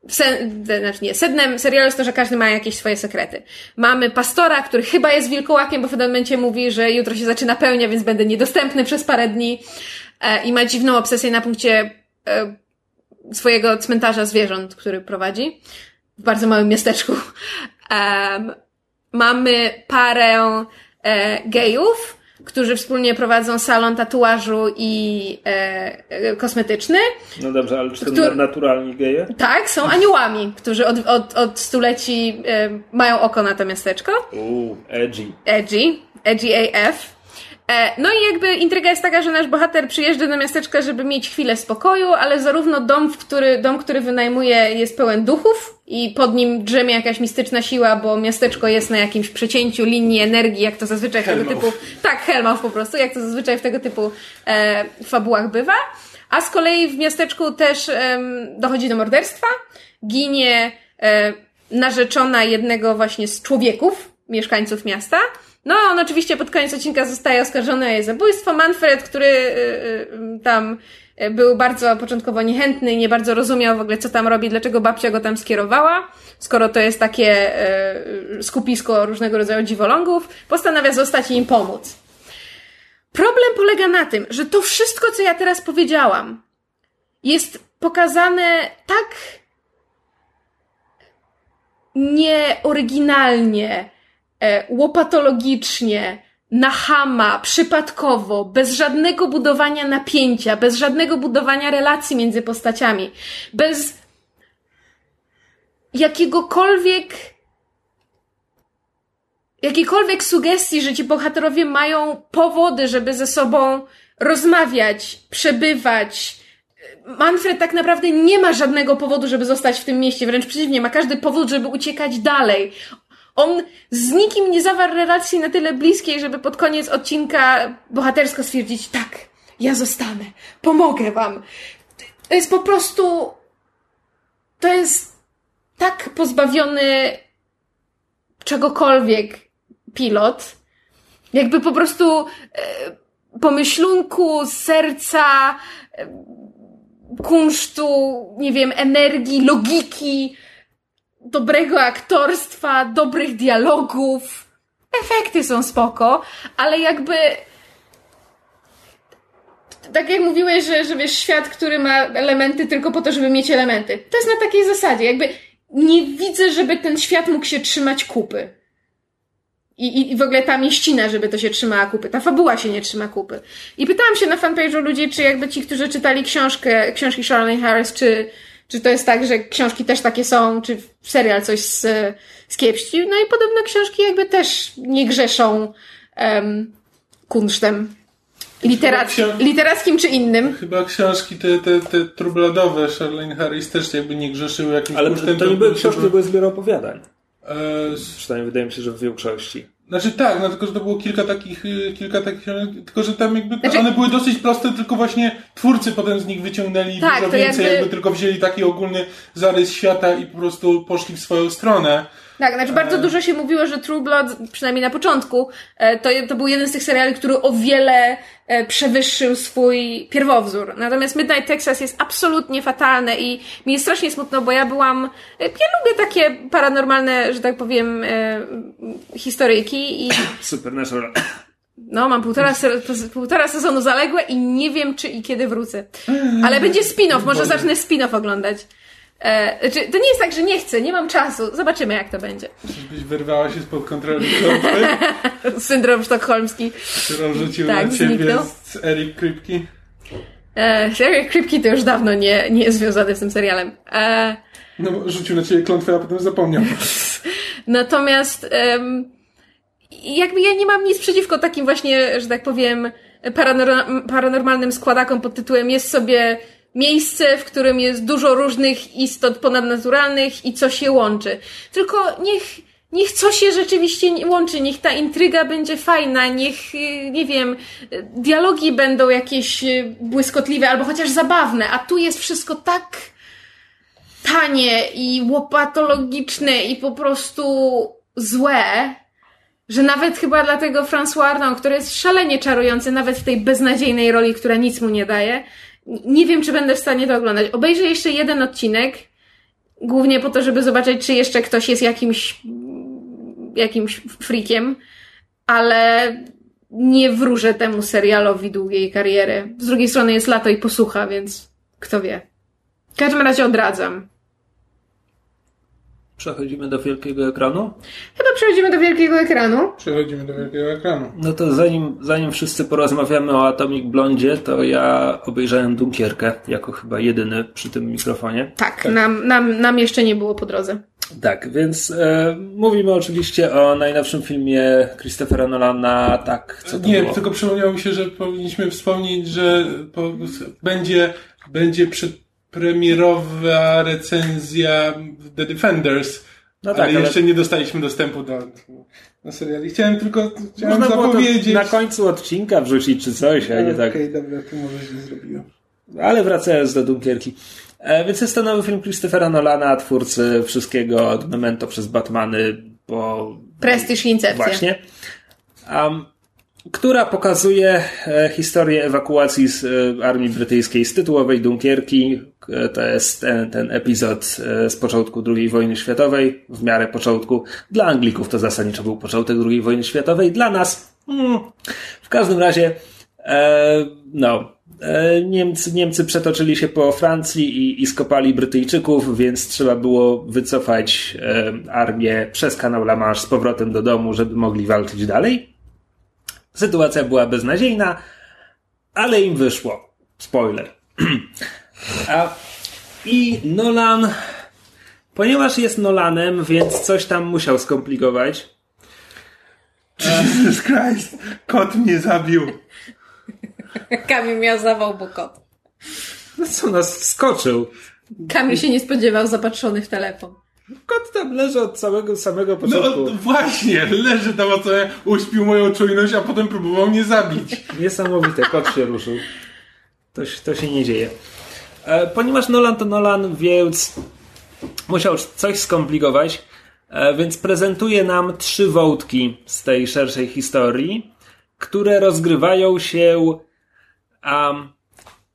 sen, znaczy nie, sednem serialu jest to, że każdy ma jakieś swoje sekrety. Mamy pastora, który chyba jest wilkołakiem, bo w pewnym momencie mówi, że jutro się zaczyna pełnia, więc będę niedostępny przez parę dni i ma dziwną obsesję na punkcie e, swojego cmentarza zwierząt, który prowadzi w bardzo małym miasteczku. Mamy parę e, gejów, którzy wspólnie prowadzą salon tatuażu i e, e, kosmetyczny. No dobrze, ale czy to naturalni geje? Tak, są aniołami, którzy od, od, od stuleci e, mają oko na to miasteczko. Uuu, edgy. Edgy, Edgy AF. E, No i jakby intryga jest taka, że nasz bohater przyjeżdża do miasteczka, żeby mieć chwilę spokoju, ale zarówno dom, w który, dom, który wynajmuje jest pełen duchów i pod nim drzemie jakaś mistyczna siła, bo miasteczko jest na jakimś przecięciu linii energii, jak to zazwyczaj w tego typu... Tak, Hellmouth po prostu, jak to zazwyczaj w tego typu e, fabułach bywa. A z kolei w miasteczku też em, dochodzi do morderstwa, ginie e, narzeczona jednego właśnie z człowieków, mieszkańców miasta. No, on oczywiście pod koniec odcinka zostaje oskarżony o jej zabójstwo. Manfred, który y, y, tam y, był bardzo początkowo niechętny i nie bardzo rozumiał w ogóle, co tam robi, dlaczego babcia go tam skierowała, skoro to jest takie skupisko różnego rodzaju dziwolągów, postanawia zostać i im pomóc. Problem polega na tym, że to wszystko, co ja teraz powiedziałam, jest pokazane tak nieoryginalnie, łopatologicznie, na chama, przypadkowo, bez żadnego budowania napięcia, bez żadnego budowania relacji między postaciami, bez jakiegokolwiek jakiejkolwiek sugestii, że ci bohaterowie mają powody, żeby ze sobą rozmawiać, przebywać. Manfred tak naprawdę nie ma żadnego powodu, żeby zostać w tym mieście, wręcz przeciwnie, ma każdy powód, żeby uciekać dalej. On z nikim nie zawarł relacji na tyle bliskiej, żeby pod koniec odcinka bohatersko stwierdzić, tak, ja zostanę, pomogę wam. To jest po prostu, to jest tak pozbawiony czegokolwiek pilot, jakby po prostu e, pomyślunku, serca, e, kunsztu, nie wiem, energii, logiki, dobrego aktorstwa, dobrych dialogów. Efekty są spoko, ale jakby tak jak mówiłeś, że, że wiesz, świat, który ma elementy tylko po to, żeby mieć elementy. To jest na takiej zasadzie. Jakby nie widzę, żeby ten świat mógł się trzymać kupy. I, i, I w ogóle ta mieścina, żeby to się trzymała kupy. Ta fabuła się nie trzyma kupy. I pytałam się na fanpage'u ludzi, czy jakby ci, którzy czytali książkę, książki Charlene Harris, czy, czy to jest tak, że książki też takie są, czy serial coś z, z kiepści. No i podobno książki jakby też nie grzeszą um, kunsztem literac- literackim czy innym. Chyba książki te, te, te trubladowe Charlene Harris też jakby nie grzeszyły jakimś Ale to nie były książki, to były zbiór opowiadań. E, Przynajmniej wydaje mi się, że w większości. Znaczy tak, no tylko, że to było kilka takich, y, kilka takich, tylko, że tam jakby, Znaczy- one były dosyć proste, tylko właśnie twórcy potem z nich wyciągnęli Tak, dużo więcej, jakby- jakby... tylko wzięli taki ogólny zarys świata i po prostu poszli w swoją stronę. Tak, znaczy bardzo dużo się mówiło, że True Blood, przynajmniej na początku, e, to, to był jeden z tych seriali, który o wiele e, przewyższył swój pierwowzór. Natomiast Midnight Texas jest absolutnie fatalne i mi jest strasznie smutno, bo ja byłam, e, ja lubię takie paranormalne, że tak powiem, e, historyjki i Supernatural. no, mam półtora, se- półtora sezonu zaległe i nie wiem, czy i kiedy wrócę. Ale będzie spin-off, może zacznę spin-off oglądać. E, znaczy, to nie jest tak, że nie chcę, nie mam czasu. Zobaczymy, jak to będzie. Żebyś wyrwała się spod kontroli Syndrom sztokholmski. którą rzucił Tak, na ciebie zniknął. z Eric Kripki. E, Kripki to już dawno nie, nie jest związany z tym serialem. E, No rzucił na ciebie klątwę, a potem zapomniał. natomiast em, jakby ja nie mam nic przeciwko takim właśnie, że tak powiem, paranor- paranormalnym składakom pod tytułem jest sobie miejsce, w którym jest dużo różnych istot ponadnaturalnych i co się łączy. Tylko niech, niech co się rzeczywiście łączy, niech ta intryga będzie fajna, niech, y, nie wiem, dialogi będą jakieś y, błyskotliwe albo chociaż zabawne, a tu jest wszystko tak tanie i łopatologiczne i po prostu złe, że nawet chyba dla tego François Arnaud, który jest szalenie czarujący, nawet w tej beznadziejnej roli, która nic mu nie daje, nie wiem, czy będę w stanie to oglądać. Obejrzę jeszcze jeden odcinek, głównie po to, żeby zobaczyć, czy jeszcze ktoś jest jakimś, jakimś freakiem, ale nie wróżę temu serialowi długiej kariery. Z drugiej strony jest lato i posłucha, więc kto wie. W każdym razie odradzam. Przechodzimy do wielkiego ekranu. Chyba przechodzimy do wielkiego ekranu. Przechodzimy do wielkiego ekranu. No to zanim, zanim wszyscy porozmawiamy o Atomic Blondzie, to ja obejrzałem Dunkierkę jako chyba jedyny przy tym mikrofonie. Tak, Nam, nam, nam jeszcze nie było po drodze. Tak, więc e, mówimy oczywiście o najnowszym filmie Christophera Nolana, tak, co to Nie, było? tylko przypomniało mi się, że powinniśmy wspomnieć, że po, będzie, będzie przedpremierowa recenzja The Defenders. No ale tak, ale- jeszcze nie dostaliśmy dostępu do, do seriali. Chciałem tylko chciałem Można było to zapowiedzieć. na końcu odcinka wrzucić czy coś, a nie Okej, tak. dobra, to może źle zrobiłem. Ale wracając do Dunkierki. E, więc jest to nowy film Christophera Nolana, twórcy wszystkiego od Memento przez Batmany, po Prestiż i Incepcja. Właśnie. Um, która pokazuje e, historię ewakuacji z e, armii brytyjskiej z tytułowej Dunkierki. E, to jest ten, ten epizod z początku II wojny światowej, w miarę początku. Dla Anglików to zasadniczo był początek II wojny światowej, dla nas mm, w każdym razie e, no, Niemcy, Niemcy przetoczyli się po Francji i, i skopali Brytyjczyków, więc trzeba było wycofać e, armię przez kanał La Manche z powrotem do domu, żeby mogli walczyć dalej. Sytuacja była beznadziejna, ale im wyszło. Spoiler. A, I Nolan, ponieważ jest Nolanem, więc coś tam musiał skomplikować. Jesus Christ! Kot mnie zabił. Kamil miał zawał, bo kot. No co nas wskoczył? Kamil się nie spodziewał, zapatrzony w telefon. Kot tam leży od całego samego No początku. właśnie, leży tam o co uśpił moją czujność, a potem próbował mnie zabić. Niesamowite, kot się ruszył. To, się- to się nie dzieje. E, ponieważ Nolan to Nolan, więc musiał coś skomplikować, e, więc prezentuje nam trzy wątki z tej szerszej historii, które rozgrywają się. Um,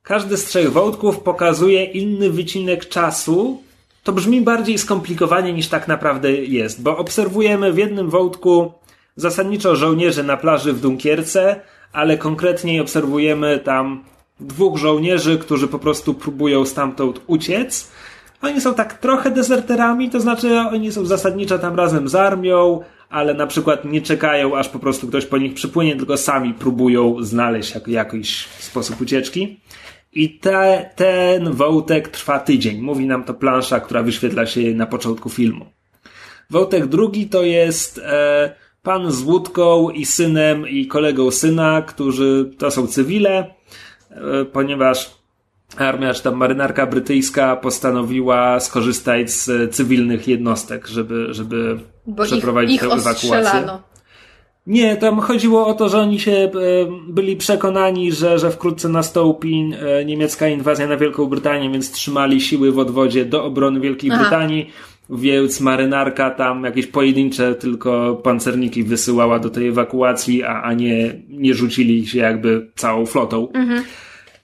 każdy z trzech wątków pokazuje inny wycinek czasu. To brzmi bardziej skomplikowanie niż tak naprawdę jest, bo obserwujemy w jednym wątku zasadniczo żołnierzy na plaży w Dunkierce, ale konkretniej obserwujemy tam dwóch żołnierzy, którzy po prostu próbują stamtąd uciec. Oni są tak trochę dezerterami, to znaczy oni są zasadniczo tam razem z armią, ale na przykład nie czekają, aż po prostu ktoś po nich przypłynie, tylko sami próbują znaleźć jak, jakiś sposób ucieczki. I te, ten wątek trwa tydzień. Mówi nam to plansza, która wyświetla się na początku filmu. Wątek drugi to jest e, pan z łódką i synem i kolegą syna, którzy to są cywile, e, ponieważ armia czy tam marynarka brytyjska postanowiła skorzystać z cywilnych jednostek, żeby, żeby Bo ich, przeprowadzić ich tę ewakuację. ostrzelano. Nie, tam chodziło o to, że oni się e, byli przekonani, że, że wkrótce nastąpi e, niemiecka inwazja na Wielką Brytanię, więc trzymali siły w odwodzie do obrony Wielkiej Aha. Brytanii więc marynarka tam jakieś pojedyncze tylko pancerniki wysyłała do tej ewakuacji, a, a nie, nie rzucili się jakby całą flotą.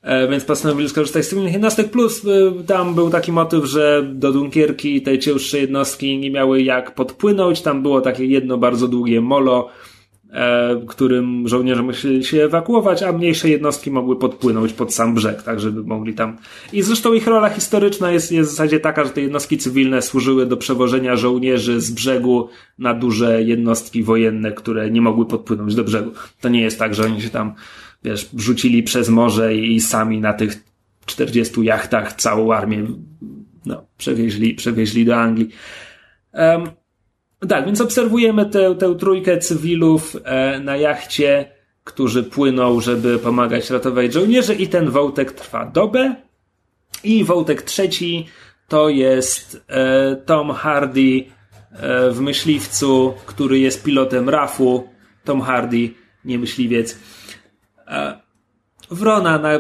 E, Więc postanowili skorzystać z tych jednostek. Plus tam był taki motyw, że do Dunkierki te cięższe jednostki nie miały jak podpłynąć. Tam było takie jedno bardzo długie molo, którym żołnierze musieli się ewakuować, a mniejsze jednostki mogły podpłynąć pod sam brzeg, tak żeby mogli tam. I zresztą ich rola historyczna jest, jest w zasadzie taka, że te jednostki cywilne służyły do przewożenia żołnierzy z brzegu na duże jednostki wojenne, które nie mogły podpłynąć do brzegu. To nie jest tak, że oni się tam wiesz, rzucili przez morze i sami na tych 40 jachtach całą armię no, przewieźli, przewieźli do Anglii. Um, tak, więc obserwujemy tę, tę trójkę cywilów e, na jachcie, którzy płyną, żeby pomagać ratować żołnierzy i ten wątek trwa dobę. I wątek trzeci to jest e, Tom Hardy e, w myśliwcu, który jest pilotem RAF-u. Tom Hardy, nie myśliwiec. Wrona na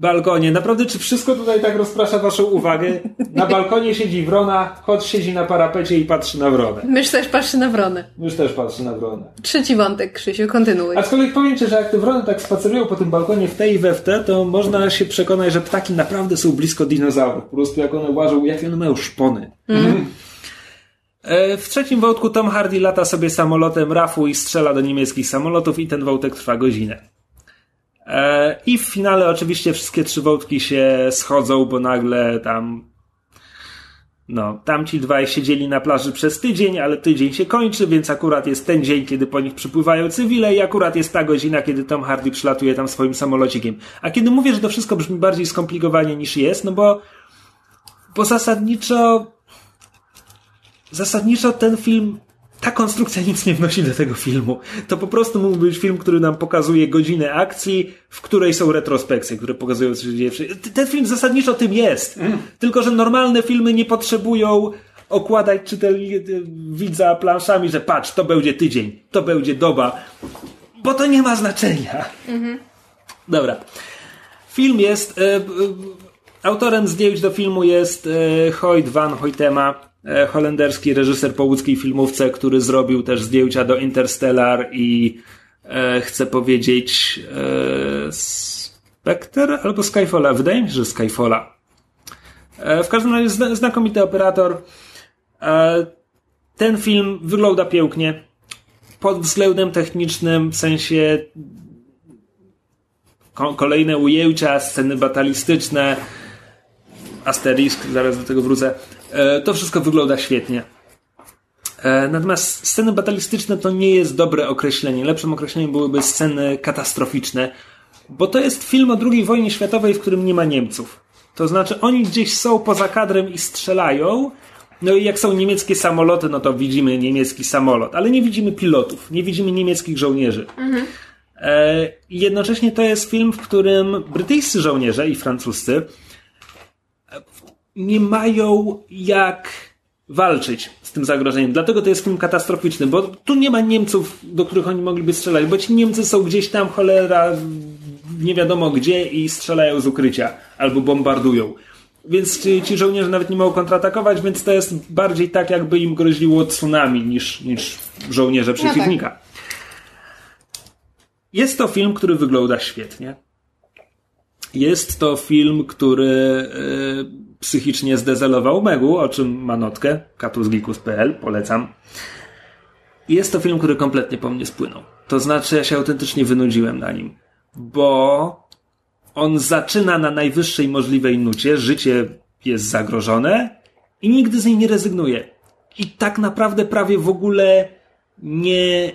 balkonie. Naprawdę, czy wszystko tutaj tak rozprasza waszą uwagę? Na balkonie siedzi wrona, kot siedzi na parapecie i patrzy na wronę. Mysz też patrzy na wronę. Już też patrzy na wronę. Trzeci wątek, Krzysiu, kontynuuj. Aczkolwiek powiem ci, że jak te wrony tak spacerują po tym balkonie w te i we w te, to można się przekonać, że ptaki naprawdę są blisko dinozaurów. Po prostu jak one łażą, jakie one mają szpony. E, W trzecim wątku Tom Hardy lata sobie samolotem RAF-u i strzela do niemieckich samolotów i ten wątek trwa godzinę. E, I w finale oczywiście wszystkie trzy wątki się schodzą, bo nagle tam no, tamci dwaj siedzieli na plaży przez tydzień, ale tydzień się kończy, więc akurat jest ten dzień, kiedy po nich przypływają cywile i akurat jest ta godzina, kiedy Tom Hardy przylatuje tam swoim samolocikiem. A kiedy mówię, że to wszystko brzmi bardziej skomplikowanie niż jest, no bo bo zasadniczo zasadniczo ten film ta konstrukcja nic nie wnosi do tego filmu. To po prostu mógł być film, który nam pokazuje godzinę akcji, w której są retrospekcje, które pokazują, co się dzieje. w- Ten film zasadniczo tym jest. Tylko, że normalne filmy nie potrzebują okładać czytelni- widza planszami, że patrz, to będzie tydzień, to będzie doba, bo to nie ma znaczenia. Dobra. Film jest. E, e, autorem zdjęć do filmu jest e, Hoyt van Hoytema, e, holenderski reżyser po łódzkiej filmówce, który zrobił też zdjęcia do Interstellar i e, chcę powiedzieć e, Spectre albo Skyfalla. Wydaje mi się, że Skyfalla. E, w każdym razie zna, znakomity operator. E, ten film wygląda pięknie. Pod względem technicznym, w sensie ko- kolejne ujęcia, sceny batalistyczne, asterisk, zaraz do tego wrócę. E, to wszystko wygląda świetnie. E, natomiast sceny batalistyczne to nie jest dobre określenie. Lepszym określeniem byłyby sceny katastroficzne, bo to jest film o II wojnie światowej, w którym nie ma Niemców. To znaczy oni gdzieś są poza kadrem i strzelają, no i jak są niemieckie samoloty, no to widzimy niemiecki samolot, ale nie widzimy pilotów, nie widzimy niemieckich żołnierzy. E, i jednocześnie to jest film, w którym brytyjscy żołnierze i francuscy e, nie mają jak walczyć z tym zagrożeniem. Dlatego to jest film katastroficzny, bo tu nie ma Niemców, do których oni mogliby strzelać, bo ci Niemcy są gdzieś tam cholera nie wiadomo gdzie i strzelają z ukrycia albo bombardują. Więc ci, ci żołnierze nawet nie mogą kontratakować, więc to jest bardziej tak, jakby im groziło tsunami niż, niż żołnierze przeciwnika. Jest to film, który wygląda świetnie. Jest to film, który y, psychicznie zdezelował Megu, o czym ma notkę, katusgikus.pl, polecam. Jest to film, który kompletnie po mnie spłynął. To znaczy, ja się autentycznie wynudziłem na nim, bo on zaczyna na najwyższej możliwej nucie, życie jest zagrożone i nigdy z niej nie rezygnuje. I tak naprawdę prawie w ogóle nie,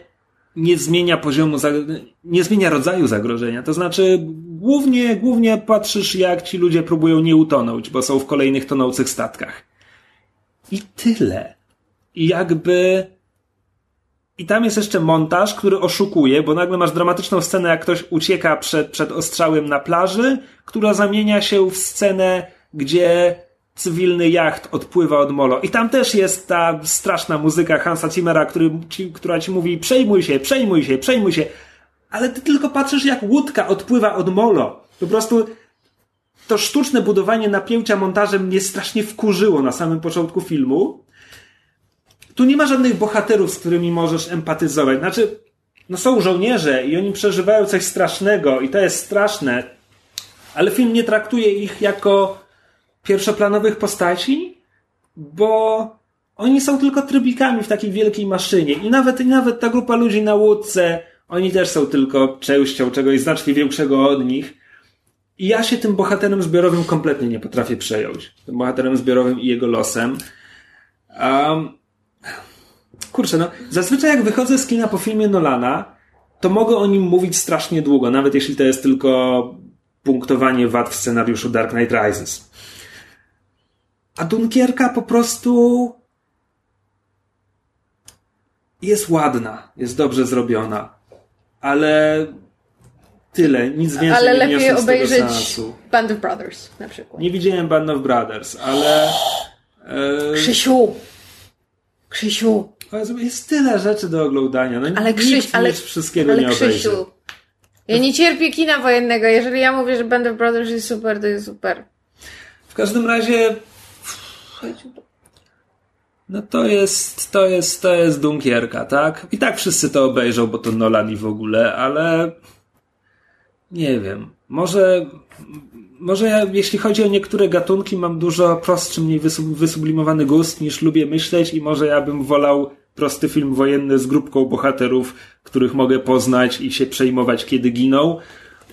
nie zmienia poziomu, nie zmienia rodzaju zagrożenia. To znaczy, głównie, głównie patrzysz, jak ci ludzie próbują nie utonąć, bo są w kolejnych tonących statkach. I tyle. I jakby. I tam jest jeszcze montaż, który oszukuje, bo nagle masz dramatyczną scenę, jak ktoś ucieka przed, przed ostrzałem na plaży, która zamienia się w scenę, gdzie cywilny jacht odpływa od molo. I tam też jest ta straszna muzyka Hansa Zimmera, który ci, która ci mówi przejmuj się, przejmuj się, przejmuj się. Ale ty tylko patrzysz, jak łódka odpływa od molo. Po prostu to sztuczne budowanie napięcia montażem mnie strasznie wkurzyło na samym początku filmu. tu nie ma żadnych bohaterów, z którymi możesz empatyzować. Znaczy, no są żołnierze i oni przeżywają coś strasznego i to jest straszne, ale film nie traktuje ich jako pierwszoplanowych postaci, bo oni są tylko trybikami w takiej wielkiej maszynie i nawet, i nawet ta grupa ludzi na łódce, oni też są tylko częścią czegoś znacznie większego od nich. I ja się tym bohaterem zbiorowym kompletnie nie potrafię przejąć. Tym bohaterem zbiorowym i jego losem. Um, kurczę, no, zazwyczaj jak wychodzę z kina po filmie Nolana, to mogę o nim mówić strasznie długo, nawet jeśli to jest tylko punktowanie wad w scenariuszu Dark Knight Rises. A Dunkierka po prostu jest ładna, jest dobrze zrobiona, ale tyle, nic więcej Ale nie lepiej z tego obejrzeć. Band of Brothers na przykład. Nie widziałem Band of Brothers, ale e, Krzysiu! Krzysiu! ale jest tyle rzeczy do oglądania. No, Ale nikt Krzyś, ale, wszystkiego ale nie obejrzy. Krzysiu, ja nie cierpię kina wojennego. Jeżeli ja mówię, że Band of Brothers jest super, to jest super. W każdym razie no to jest, to jest, to jest Dunkierka, tak? I tak wszyscy to obejrzą, bo to Nolan i w ogóle, ale nie wiem. Może, może ja, jeśli chodzi o niektóre gatunki, mam dużo prostszy, mniej wysub, wysublimowany gust niż lubię myśleć i może ja bym wolał prosty film wojenny z grupką bohaterów, których mogę poznać i się przejmować, kiedy giną,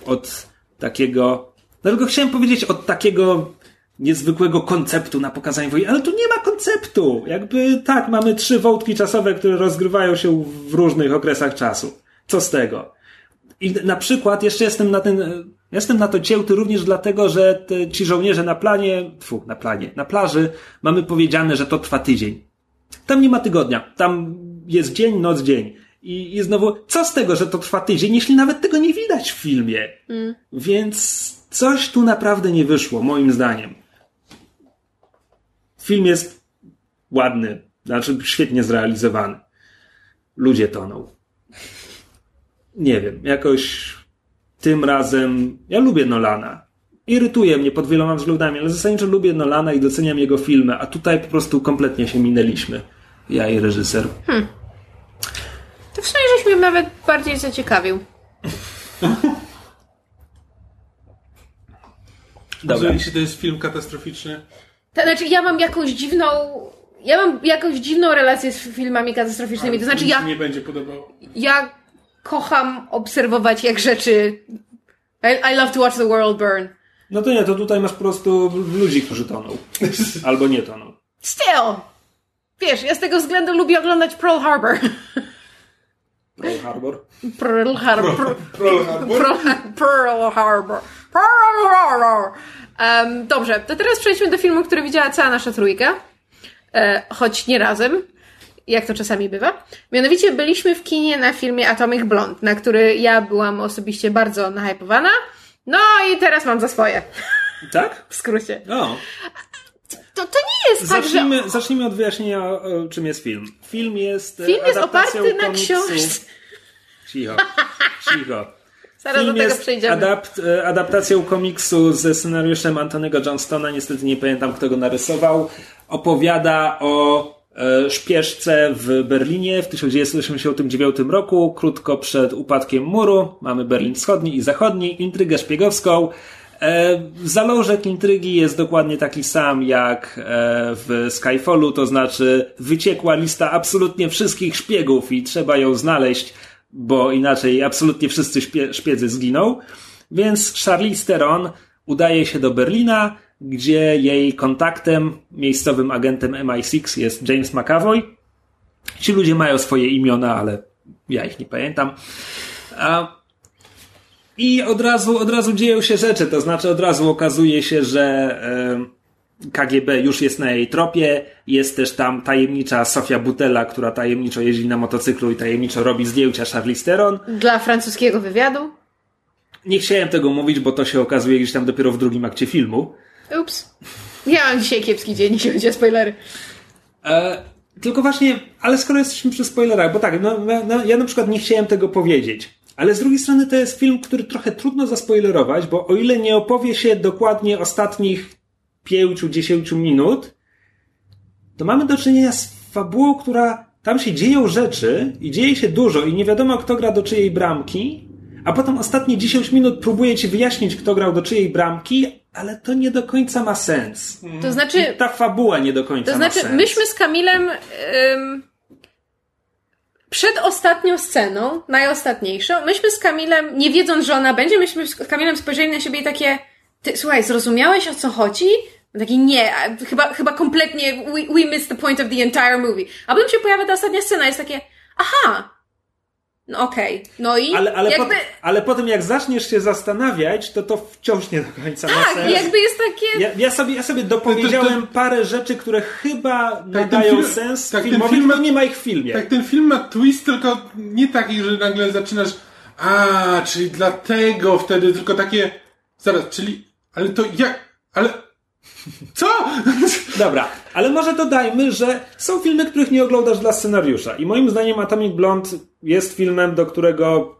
od takiego, dlatego chciałem powiedzieć, od takiego niezwykłego konceptu na pokazanie wojny, ale tu nie ma konceptu. Jakby tak, mamy trzy wątki czasowe, które rozgrywają się w różnych okresach czasu. Co z tego? I na przykład jeszcze jestem na ten, jestem na to cięty również dlatego, że te, ci żołnierze na planie, tfu, na planie, na plaży mamy powiedziane, że to trwa tydzień. Tam nie ma tygodnia. Tam jest dzień, noc, dzień. I, i znowu, co z tego, że to trwa tydzień, jeśli nawet tego nie widać w filmie? Więc coś tu naprawdę nie wyszło, moim zdaniem. Film jest ładny, znaczy świetnie zrealizowany. Ludzie toną. Nie wiem, jakoś tym razem. Ja lubię Nolana. Irytuje mnie pod wieloma względami, ale zasadniczo lubię Nolana i doceniam jego filmy, a tutaj po prostu kompletnie się minęliśmy. Ja i reżyser. To w sumie żeś mnie nawet bardziej zaciekawił. Dobra. Jeżeli to jest film katastroficzny, To znaczy, ja mam jakąś dziwną. Ja mam jakąś dziwną relację z filmami katastroficznymi. To znaczy, ja, nie będzie podobało. ja kocham obserwować, jak rzeczy. I, I love to watch the world burn. No to nie, to tutaj masz po prostu ludzi, którzy toną. Albo nie toną. Still! Wiesz, ja z tego względu lubię oglądać Pearl Harbor. Pearl Harbor. Pearl Harbor. Pearl Harbor? Pearl, Pearl Harbor. Pearl Harbor. Um, dobrze, to teraz przejdźmy do filmu, który widziała cała nasza trójka. E, choć nie razem, jak to czasami bywa. Mianowicie byliśmy w kinie na filmie Atomic Blonde, na który ja byłam osobiście bardzo nahypowana. No i teraz mam za swoje. Tak? W skrócie. O. To, to nie jest tak, że... Zacznijmy, zacznijmy od wyjaśnienia, o, czym jest film. Film jest e, Film jest oparty na komiksu... książce. Cicho, cicho. Zaraz do Film tego jest przejdziemy. adapt, e, adaptacją komiksu ze scenariuszem Antonego Johnstona, niestety nie pamiętam kto go narysował. Opowiada o e, szpieszce w Berlinie w 1989 roku, krótko przed upadkiem muru. Mamy Berlin Wschodni i Zachodni, intrygę szpiegowską. E, Zalążek intrygi jest dokładnie taki sam jak w Skyfallu, to znaczy wyciekła lista absolutnie wszystkich szpiegów i trzeba ją znaleźć, bo inaczej absolutnie wszyscy szpiedzy zginą. Więc Charlize Theron udaje się do Berlina, gdzie jej kontaktem, miejscowym agentem MI6 jest James McAvoy. Ci ludzie mają swoje imiona, ale ja ich nie pamiętam. I od razu, od razu dzieją się rzeczy, to znaczy od razu okazuje się, że KGB już jest na jej tropie, jest też tam tajemnicza Sofia Butela, która tajemniczo jeździ na motocyklu i tajemniczo robi zdjęcia Charlize Theron. Dla francuskiego wywiadu. Nie chciałem tego mówić, bo to się okazuje gdzieś tam dopiero w drugim akcie filmu. Ups. Ja mam dzisiaj kiepski dzień, jeśli chodzi o spoilery. E, tylko właśnie, ale skoro jesteśmy przy spoilerach, bo tak, no, no, ja na przykład nie chciałem tego powiedzieć. Ale z drugiej strony to jest film, który trochę trudno zaspoilerować, bo o ile nie opowie się dokładnie ostatnich 5-10 minut, to mamy do czynienia z fabułą, która tam się dzieją rzeczy i dzieje się dużo i nie wiadomo kto gra do czyjej bramki, a potem ostatnie 10 minut próbuje ci wyjaśnić kto grał do czyjej bramki, ale to nie do końca ma sens. To znaczy, Ta fabuła nie do końca to ma znaczy sens. myśmy z Kamilem ym, przed ostatnią sceną, najostatniejszą, myśmy z Kamilem, nie wiedząc, że ona będzie, myśmy z Kamilem spojrzeli na siebie i takie ty, słuchaj, zrozumiałeś o co chodzi? Taki nie, a chyba, chyba kompletnie we, we missed the point of the entire movie. A potem się pojawia ta ostatnia scena, jest takie, aha, no okej, no i Ale, ale, jakby, potem, ale potem jak zaczniesz się zastanawiać, to to wciąż nie do końca ma tak, sens. jakby jest takie, Ja, ja, sobie, ja sobie dopowiedziałem parę rzeczy, które chyba nadają ten film- sens tak, ten filmowi, film ma- nie ma ich w filmie. Tak, ten film ma twist, tylko nie taki, że nagle zaczynasz, a, czyli dlatego wtedy, tylko takie, zaraz, czyli, ale to jak, ale, co? Dobra, ale może dodajmy, że są filmy, których nie oglądasz dla scenariusza. I moim zdaniem Atomic Blonde jest filmem, do którego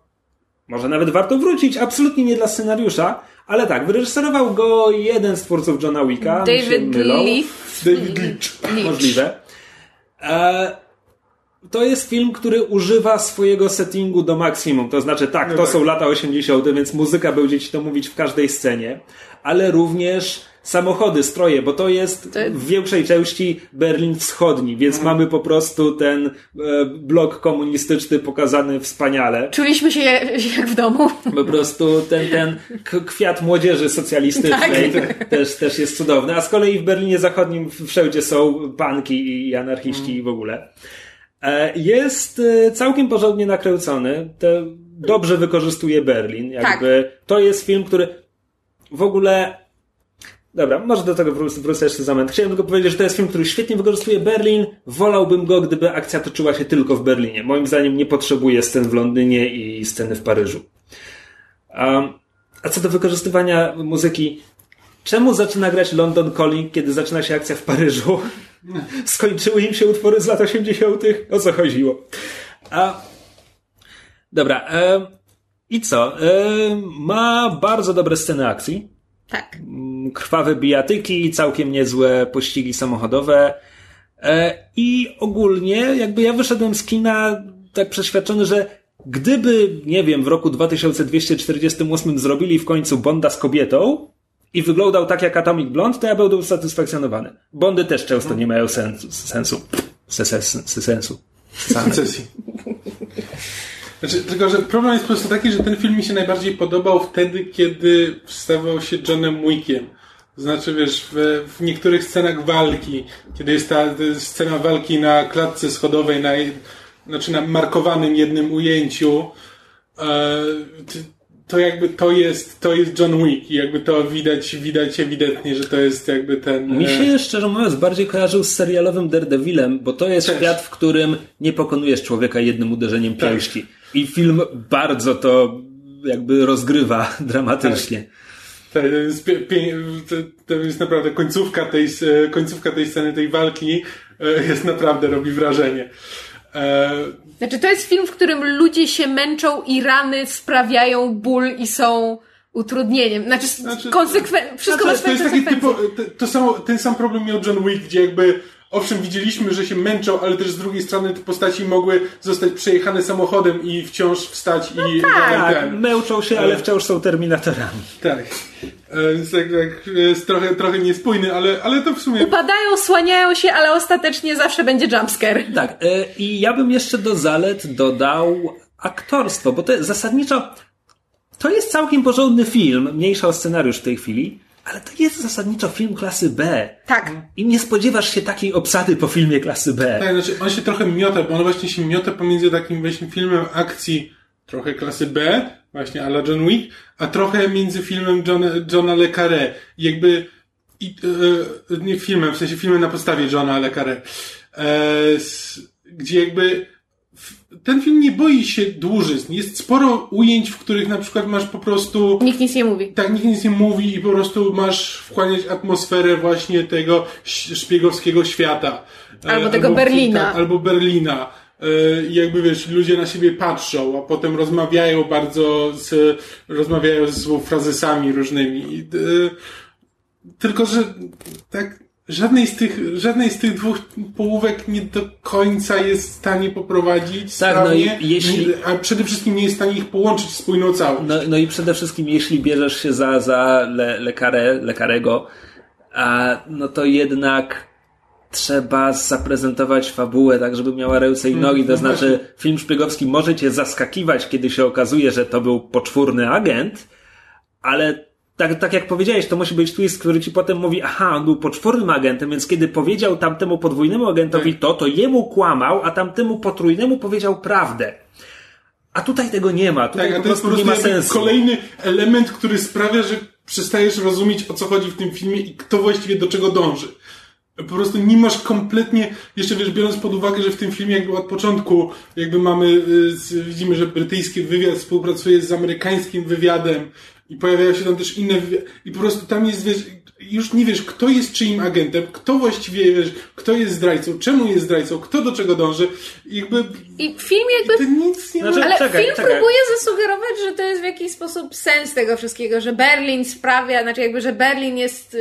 może nawet warto wrócić, absolutnie nie dla scenariusza, ale tak, wyreżyserował go jeden z twórców Johna Wicka. David. Leaf. David. Leach. Możliwe. E, to jest film, który używa swojego settingu do maksimum. To znaczy, tak, No to tak. są lata 80., więc muzyka będzie ci to mówić w każdej scenie, ale również samochody, stroje, bo to jest w większej części Berlin Wschodni, więc Mhm. mamy po prostu ten e, blok komunistyczny pokazany wspaniale. czuliśmy się jak w domu. Po prostu ten, ten kwiat młodzieży socjalistycznej Tak. też, też jest cudowny. A z kolei w Berlinie Zachodnim wszędzie są panki i anarchiści i w ogóle. E, Jest e, całkiem porządnie nakręcony. Te dobrze wykorzystuje Berlin. Jakby to jest film, który w ogóle. Dobra, może do tego wró- wrócę jeszcze za moment. Chciałem tylko powiedzieć, że to jest film, który świetnie wykorzystuje Berlin. Wolałbym go, gdyby akcja toczyła się tylko w Berlinie. Moim zdaniem nie potrzebuje scen w Londynie i sceny w Paryżu. A co do wykorzystywania muzyki, czemu zaczyna grać London Calling, kiedy zaczyna się akcja w Paryżu? Skończyły im się utwory z lat 80. O co chodziło? A, dobra. E, I co? E, ma bardzo dobre sceny akcji. Tak. Mm, Krwawe bijatyki, całkiem niezłe pościgi samochodowe. E, I ogólnie, jakby ja wyszedłem z kina tak przeświadczony, że gdyby, nie wiem, w roku 2248 zrobili w końcu Bonda z kobietą i wyglądał tak jak Atomic Blonde, to ja byłbym usatysfakcjonowany. Bondy też często nie mają sensu. sensu. Se- se- se- sensu. Znaczy, tylko, że problem jest po prostu taki, że ten film mi się najbardziej podobał wtedy, kiedy wstawał się Johnem Wickiem. Znaczy, wiesz, w, w niektórych scenach walki, kiedy jest ta, scena walki na klatce schodowej, na, znaczy na markowanym jednym ujęciu, e, to jakby to jest, to jest John Wick i jakby to widać, widać ewidentnie, że to jest jakby ten... Mi e, się, szczerze mówiąc, bardziej kojarzył z serialowym Daredevilem, bo to jest Też. świat, w którym nie pokonujesz człowieka jednym uderzeniem pięści. I film bardzo to jakby rozgrywa dramatycznie. Tak, to jest, to jest naprawdę końcówka tej, e, końcówka tej sceny, tej walki e, jest naprawdę, robi wrażenie. E, Znaczy, to jest film, w którym ludzie się męczą i rany sprawiają ból i są utrudnieniem. Znaczy, Znaczy, konsekwen... wszystko znaczy, ma to jest swoje taki typo, to, to samo, ten sam problem miał John Wick, gdzie jakby owszem widzieliśmy, że się męczą, ale też z drugiej strony te postaci mogły zostać przejechane samochodem i wciąż wstać i Tak, ten, męczą się, ale wciąż są terminatorami. tak. E, Więc tak, tak, jest trochę, trochę niespójny, ale, ale to w sumie Upadają, słaniają się, ale ostatecznie zawsze będzie jumpscare. Tak, e, i ja bym jeszcze do zalet dodał aktorstwo, bo to jest zasadniczo to jest całkiem porządny film, mniejsza o scenariusz w tej chwili, ale to jest zasadniczo film klasy B. Tak. I nie spodziewasz się takiej obsady po filmie klasy B. Tak, znaczy on się trochę miota, bo on właśnie się miota pomiędzy takim właśnie filmem akcji trochę klasy B, właśnie ala John Wick, a trochę między filmem Johna, Johna Le Carré. I jakby, i, e, nie filmem, w sensie filmem na podstawie Johna Le Carré. E, s, gdzie jakby ten film nie boi się dłużyzn. Jest sporo ujęć, w których na przykład masz po prostu Nikt nic nie mówi. tak, nikt nic nie mówi i po prostu masz wchłaniać atmosferę właśnie tego szpiegowskiego świata. E, Albo tego Berlina. Tak, albo Berlina. E, I jakby wiesz, ludzie na siebie patrzą, a potem rozmawiają bardzo z, rozmawiają ze sobą frazesami różnymi. I, e, tylko, że tak, żadnej z tych, żadnej z tych dwóch połówek nie do końca jest w stanie poprowadzić Tak, no sprawnie, i jeśli- a przede wszystkim nie jest w stanie ich połączyć w spójną całość. No, no i przede wszystkim, jeśli bierzesz się za, za le, lekarę, lekarego, a, no to jednak trzeba zaprezentować fabułę tak, żeby miała ręce i nogi. To no znaczy, film szpiegowski może cię zaskakiwać, kiedy się okazuje, że to był poczwórny agent, ale tak, tak jak powiedziałeś, to musi być twist, który ci potem mówi, aha, on był poczwórnym agentem, więc kiedy powiedział tamtemu podwójnemu agentowi to, to jemu kłamał, a tamtemu potrójnemu powiedział prawdę. A tutaj tego nie ma. Tutaj Tak, a po to jest prostu po nie prostu ma jakby sensu. kolejny element, który sprawia, że przestajesz rozumieć o co chodzi w tym filmie i kto właściwie do czego dąży. Po prostu nie masz kompletnie, jeszcze wiesz, biorąc pod uwagę, że w tym filmie jakby od początku jakby mamy, y, widzimy, że brytyjski wywiad współpracuje z amerykańskim wywiadem i pojawiają się tam też inne i po prostu tam jest, wiesz, już nie wiesz, kto jest czyim agentem, kto właściwie, wiesz, kto jest zdrajcą, czemu jest zdrajcą, kto do czego dąży i jakby I film jakby to nic nie Znaczy, ma. Ale Czekaj, film czekaj. próbuje zasugerować, że to jest w jakiś sposób sens tego wszystkiego, że Berlin sprawia, znaczy jakby, że Berlin jest.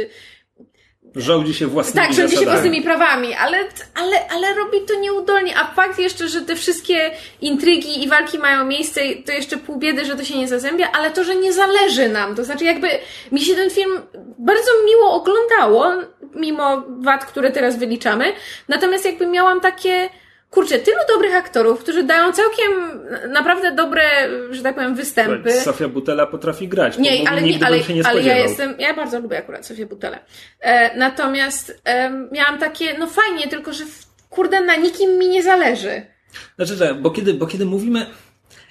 Rządzi się własnymi Tak, rządzi się zasadami. własnymi prawami, ale, ale, ale robi to nieudolnie. A fakt jeszcze, że te wszystkie intrygi i walki mają miejsce, to jeszcze pół biedy, że to się nie zazębia, ale to, że nie zależy nam. To znaczy, jakby mi się ten film bardzo miło oglądało, mimo wad, które teraz wyliczamy. Natomiast jakby miałam takie. Kurczę, tylu dobrych aktorów, którzy dają całkiem naprawdę dobre, że tak powiem, występy. Sofia Butela potrafi grać. Nie, ale, nigdy nie, ale, nie ale ja jestem, ja bardzo lubię akurat Sofię Butelę. E, natomiast em, miałam takie, no fajnie, tylko że kurde na nikim mi nie zależy. Znaczy, że, bo kiedy, bo kiedy mówimy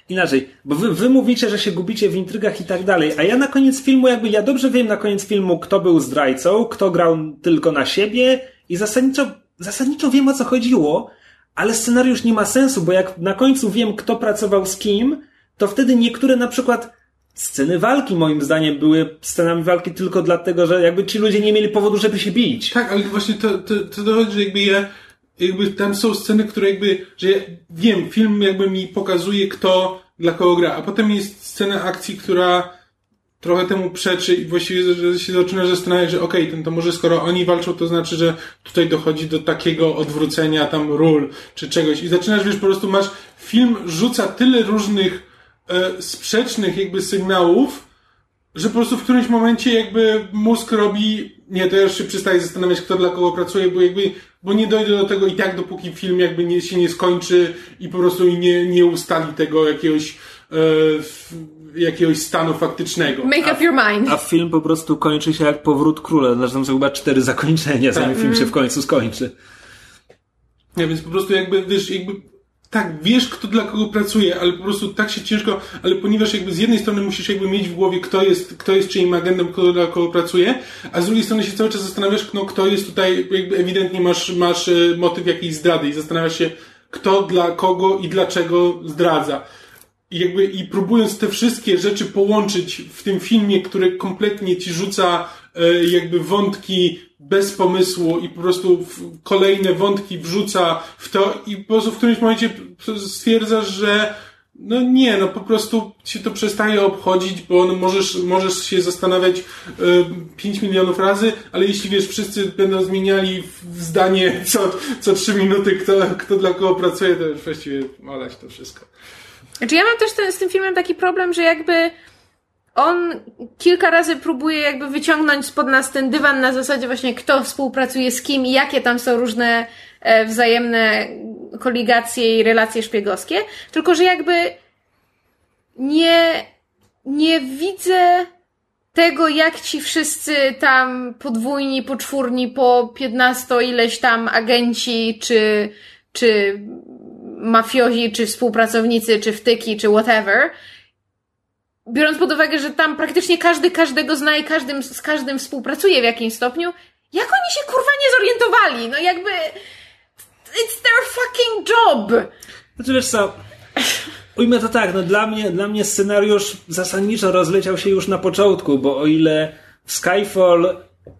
inaczej, bo wy, wy mówicie, że się gubicie w intrygach i tak dalej, a ja na koniec filmu jakby, ja dobrze wiem na koniec filmu, kto był zdrajcą, kto grał tylko na siebie i zasadniczo, zasadniczo wiem o co chodziło, ale scenariusz nie ma sensu, bo jak na końcu wiem, kto pracował z kim, to wtedy niektóre na przykład sceny walki moim zdaniem były scenami walki tylko dlatego, że jakby ci ludzie nie mieli powodu, żeby się bić. Tak, ale właśnie to, to, to dochodzi, że jakby ja, jakby tam są sceny, które jakby, że ja wiem, film jakby mi pokazuje kto dla kogo gra, a potem jest scena akcji, która trochę temu przeczy i właściwie że się zaczyna zastanawiać, że okej, ten to może skoro oni walczą, to znaczy, że tutaj dochodzi do takiego odwrócenia tam ról, czy czegoś. I zaczynasz, wiesz, po prostu masz, film rzuca tyle różnych e, sprzecznych jakby sygnałów, że po prostu w którymś momencie jakby mózg robi, nie, to ja już się przestaję zastanawiać, kto dla kogo pracuje, bo jakby, bo nie dojdę do tego i tak, dopóki film jakby nie, się nie skończy i po prostu nie, nie ustali tego jakiegoś, e, jakiegoś stanu faktycznego. Make up your mind. A film po prostu kończy się jak powrót króla. Znaczy tam są chyba cztery zakończenia, zanim film się w końcu skończy. Nie, więc po prostu jakby, wiesz, jakby, tak, wiesz, kto dla kogo pracuje, ale po prostu tak się ciężko, ale ponieważ jakby z jednej strony musisz jakby mieć w głowie, kto jest, kto jest czyim agentem, kto dla kogo pracuje, a z drugiej strony się cały czas zastanawiasz, no, kto jest tutaj, jakby ewidentnie masz, masz e, motyw jakiejś zdrady i zastanawiasz się, kto dla kogo i dlaczego zdradza. I jakby, i próbując te wszystkie rzeczy połączyć w tym filmie, który kompletnie ci rzuca e, jakby wątki bez pomysłu i po prostu kolejne wątki wrzuca w to i po prostu w którymś momencie stwierdzasz, że no nie, no po prostu ci to przestaje obchodzić, bo no możesz, możesz się zastanawiać e, 5 milionów razy, ale jeśli wiesz, wszyscy będą zmieniali zdanie co, co 3 minuty, kto, kto dla kogo pracuje, to już właściwie malać to wszystko. Znaczy ja mam też ten, z tym filmem taki problem, że jakby on kilka razy próbuje jakby wyciągnąć spod nas ten dywan na zasadzie właśnie kto współpracuje z kim i jakie tam są różne e, wzajemne koligacje i relacje szpiegowskie, tylko że jakby nie, nie widzę tego, jak ci wszyscy tam podwójni, poczwórni, po 15 ileś tam agenci, czy, czy mafiozi, czy współpracownicy, czy wtyki, czy whatever, biorąc pod uwagę, że tam praktycznie każdy każdego zna i każdym, z każdym współpracuje w jakimś stopniu, jak oni się kurwa nie zorientowali? No jakby it's their fucking job! Znaczy wiesz co, ujmę to tak, no dla mnie, dla mnie scenariusz zasadniczo rozleciał się już na początku, bo o ile Skyfall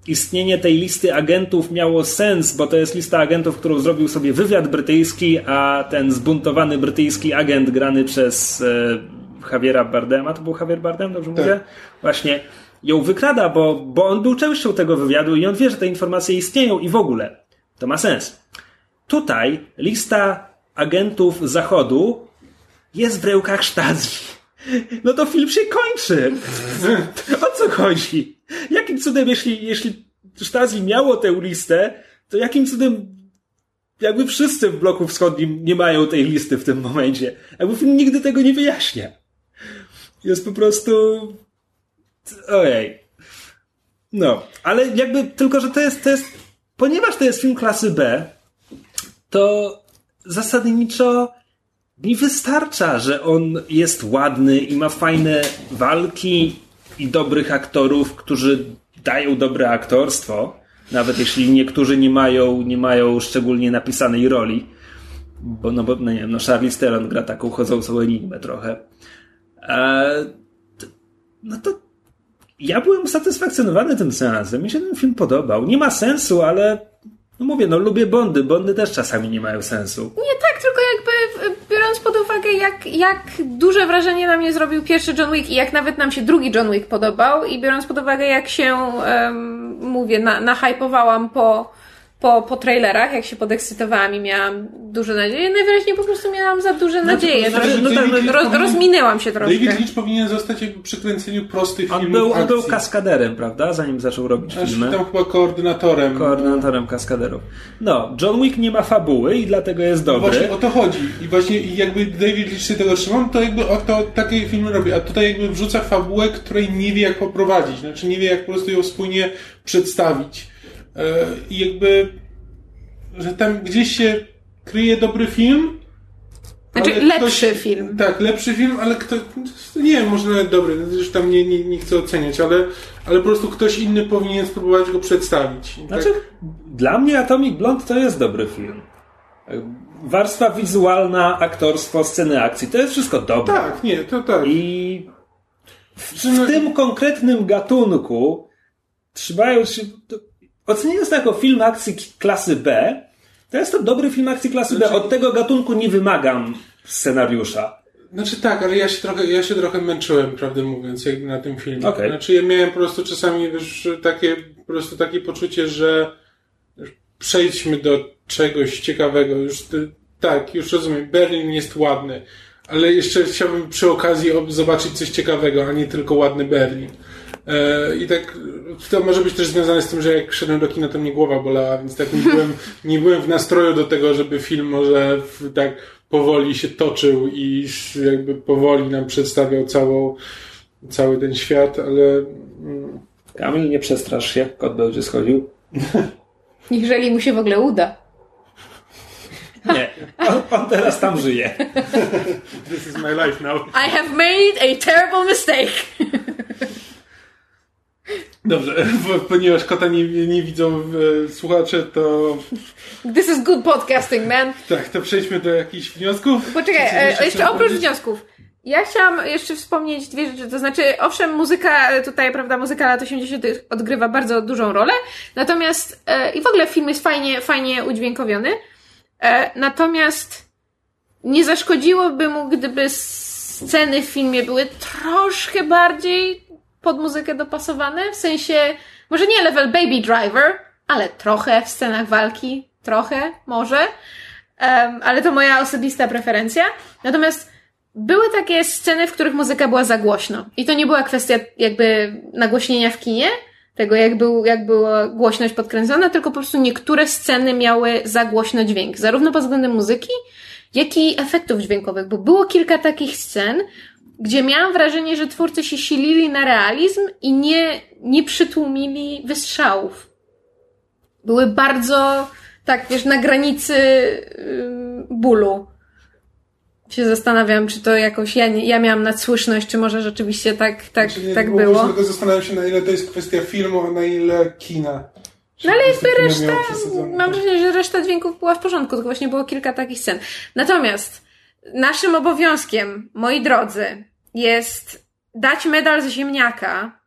istnienie tej listy agentów miało sens, bo to jest lista agentów, którą zrobił sobie wywiad brytyjski, a ten zbuntowany brytyjski agent grany przez e, Javiera Bardema, to był Javier Bardem, dobrze mówię? Właśnie. ją wykrada, bo, bo on był częścią tego wywiadu i on wie, że te informacje istnieją i w ogóle. To ma sens. Tutaj lista agentów Zachodu jest w rękach Stasi. No to film się kończy. O co chodzi? Jakim cudem, jeśli, jeśli Stasi miało tę listę, to jakim cudem jakby wszyscy w bloku wschodnim nie mają tej listy w tym momencie. Jakby film nigdy tego nie wyjaśnia. Jest po prostu... Ojej. No, ale jakby tylko, że to jest, to jest ponieważ to jest film klasy B, to zasadniczo mi wystarcza, że on jest ładny i ma fajne walki i dobrych aktorów, którzy dają dobre aktorstwo, nawet jeśli niektórzy nie mają, nie mają szczególnie napisanej roli. Bo, no bo, no nie wiem, no Charlize Theron gra taką chodzącą enigmę trochę. E, no to ja byłem usatysfakcjonowany tym seansem. Mi się ten film podobał. Nie ma sensu, ale no mówię, no lubię Bondy. Bondy też czasami nie mają sensu. Nie tak, tylko jakby biorąc pod uwagę, jak, jak duże wrażenie na mnie zrobił pierwszy John Wick i jak nawet nam się drugi John Wick podobał i biorąc pod uwagę, jak się, um, mówię, na, nahypowałam po po, po trailerach, jak się podekscytowałam i miałam duże nadzieje, najwyraźniej po prostu miałam za duże Znaczy, nadzieje. znaczy, no, David tak, Lynch roz, powinien- rozminęłam się troszkę. David Lynch powinien zostać jakby przy kręceniu prostych On filmów był, on był kaskaderem, prawda? Zanim zaczął robić Znaczy, filmy. tam chyba koordynatorem. Koordynatorem kaskaderów. No, John Wick nie ma fabuły i dlatego jest dobry. Właśnie o to chodzi. I właśnie jakby David Lynch się tego trzymał, to jakby o to takie filmy robi. A tutaj jakby wrzuca fabułę, której nie wie jak poprowadzić. Znaczy nie wie jak po prostu ją spójnie przedstawić. E, I jakby, że tam gdzieś się kryje dobry film. Znaczy, lepszy film. Tak, lepszy film, ale kto, nie wiem, może nawet dobry, no już tam nie, nie, nie chcę oceniać, ale, ale po prostu ktoś inny powinien spróbować go przedstawić. Znaczy, dla mnie Atomic Blonde to jest dobry film. Warstwa wizualna, aktorstwo, sceny akcji, to jest wszystko dobre. tak, nie, to tak. I w, w tym konkretnym gatunku, trzymając się. Oceniając to jako film akcji klasy B, to jest to dobry film akcji klasy B. Znaczy- Od tego gatunku nie wymagam scenariusza. Znaczy tak, ale ja się trochę, ja się trochę męczyłem, prawdę mówiąc, na tym filmie. Okej. Znaczy ja miałem po prostu czasami już takie, po prostu takie poczucie, że przejdźmy do czegoś ciekawego. Już ty- tak, już rozumiem, Berlin jest ładny, ale jeszcze chciałbym przy okazji ob- zobaczyć coś ciekawego, a nie tylko ładny Berlin. E, I tak to może być też związane z tym, że jak szedłem do kina, to mnie głowa bolała, więc tak nie byłem, nie byłem w nastroju do tego, żeby film może w, tak powoli się toczył i jakby powoli nam przedstawiał całą, cały ten świat, ale mm, Kamil, nie przestrasz się, kot będzie schodził. Jeżeli mu się w ogóle uda. Nie, on, on teraz tam żyje. this is my life now. I have made a terrible mistake. Dobrze, ponieważ kota nie, nie widzą e, słuchacze, to This is good podcasting, man. tak, to przejdźmy do jakichś wniosków. Poczekaj, e, jeszcze chciałeś oprócz powiedzieć? wniosków. Ja chciałam jeszcze wspomnieć dwie rzeczy. To znaczy, owszem, muzyka e, tutaj, prawda, muzyka lat 80. odgrywa bardzo dużą rolę. Natomiast, e, i w ogóle film jest fajnie, fajnie udźwiękowiony. E, natomiast nie zaszkodziłoby mu, gdyby sceny w filmie były troszkę bardziej pod muzykę dopasowane. W sensie, może nie level Baby Driver, ale trochę w scenach walki. Trochę, może. Em, ale to moja osobista preferencja. Natomiast były takie sceny, w których muzyka była za głośno. I to nie była kwestia jakby nagłośnienia w kinie, tego jak, był, jak była głośność podkręcona, tylko po prostu niektóre sceny miały za głośno dźwięk. Zarówno pod względem muzyki, jak i efektów dźwiękowych, bo było kilka takich scen, gdzie miałam wrażenie, że twórcy się silili na realizm i nie, nie przytłumili wystrzałów. Były bardzo, tak wiesz, na granicy yy, bólu się zastanawiam, czy to jakoś ja, nie, ja miałam nadsłyszność, czy może rzeczywiście tak, tak, Znaczy, nie, tak bo było. Tylko zastanawiam się, na ile to jest kwestia filmu, a na ile kina. No ale jakby reszta, mam wrażenie, że reszta dźwięków była w porządku, tylko właśnie było kilka takich scen. Natomiast naszym obowiązkiem, moi drodzy, jest dać medal z ziemniaka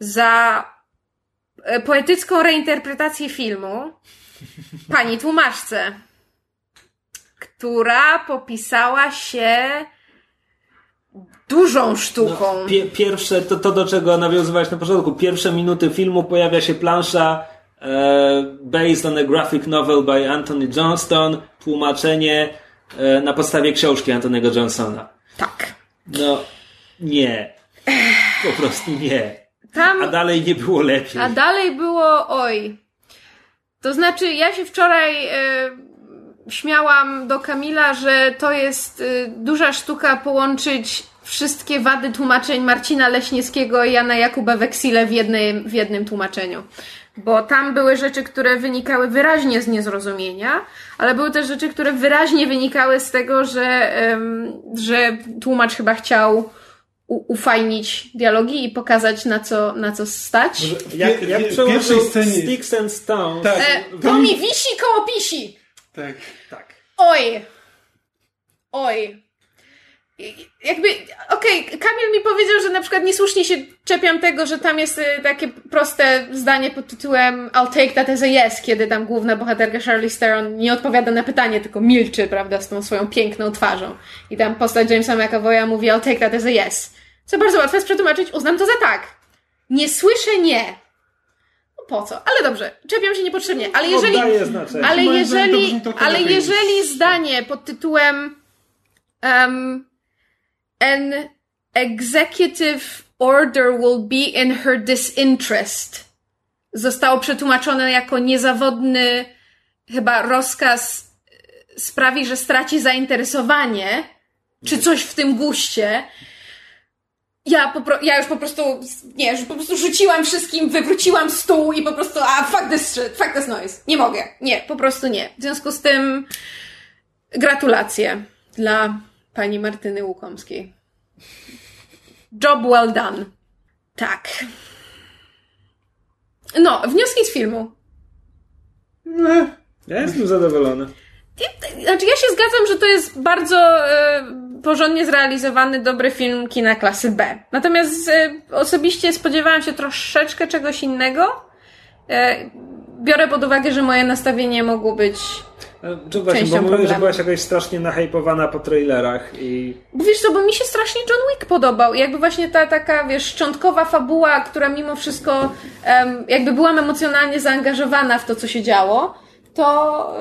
za e, poetycką reinterpretację filmu pani tłumaczce, która popisała się dużą sztuką. No, pie, pierwsze, to, to do czego nawiązywałeś na początku, pierwsze minuty filmu pojawia się plansza e, based on a graphic novel by Anthony Johnston, tłumaczenie na podstawie książki Antonego Johnsona. Tak. No, nie. Po prostu nie. Tam, A dalej nie było lepiej. a dalej było oj. To znaczy, ja się wczoraj e, śmiałam do Kamila, że to jest e, duża sztuka połączyć wszystkie wady tłumaczeń Marcina Leśniewskiego i Jana Jakuba Weksile w jednym, w jednym tłumaczeniu. Bo tam były rzeczy, które wynikały wyraźnie z niezrozumienia, ale były też rzeczy, które wyraźnie wynikały z tego, że, że tłumacz chyba chciał ufajnić dialogi i pokazać na co, na co stać. Jak, jak pierwszej scenie- Sticks and Stones. Tak. E, to mi wisi koło pisi! Tak. tak. Oj! Oj! Jakby, okej, Kamil mi powiedział, że na przykład niesłusznie się czepiam tego, że tam jest y, takie proste zdanie pod tytułem I'll take that as a yes, kiedy tam główna bohaterka Charlie Theron nie odpowiada na pytanie, tylko milczy, prawda, z tą swoją piękną twarzą. I tam postać Jamesa McAvoya mówi I'll take that as a yes. Co bardzo łatwe jest przetłumaczyć, uznam to za tak. Nie słyszę nie. No po co? Ale dobrze, czepiam się niepotrzebnie. Ale jeżeli... Ale jeżeli, ale jeżeli zdanie pod tytułem um, An executive order will be in her disinterest zostało przetłumaczone jako niezawodny chyba rozkaz e, sprawi, że straci zainteresowanie, czy coś w tym guście. Ja, po, pro- ja już po prostu, nie, już po prostu rzuciłam wszystkim, wywróciłam stół i po prostu, a fuck this shit, fuck this noise. Nie mogę. Nie, po prostu nie. W związku z tym gratulacje dla pani Martyny Łukomskiej. Job well done. Tak. No, wnioski z filmu. Ja jestem zadowolony. Znaczy, ja się zgadzam, że to jest bardzo e, porządnie zrealizowany, dobry film kina klasy B. Natomiast e, osobiście spodziewałam się troszeczkę czegoś innego. E, biorę pod uwagę, że moje nastawienie mogło być. Czy właśnie, Częścią bo mówię, że byłaś jakoś strasznie nahypowana po trailerach i Bo wiesz co, bo mi się strasznie John Wick podobał. I jakby właśnie ta taka, wiesz, szczątkowa fabuła, która mimo wszystko em, jakby byłam emocjonalnie zaangażowana w to, co się działo, to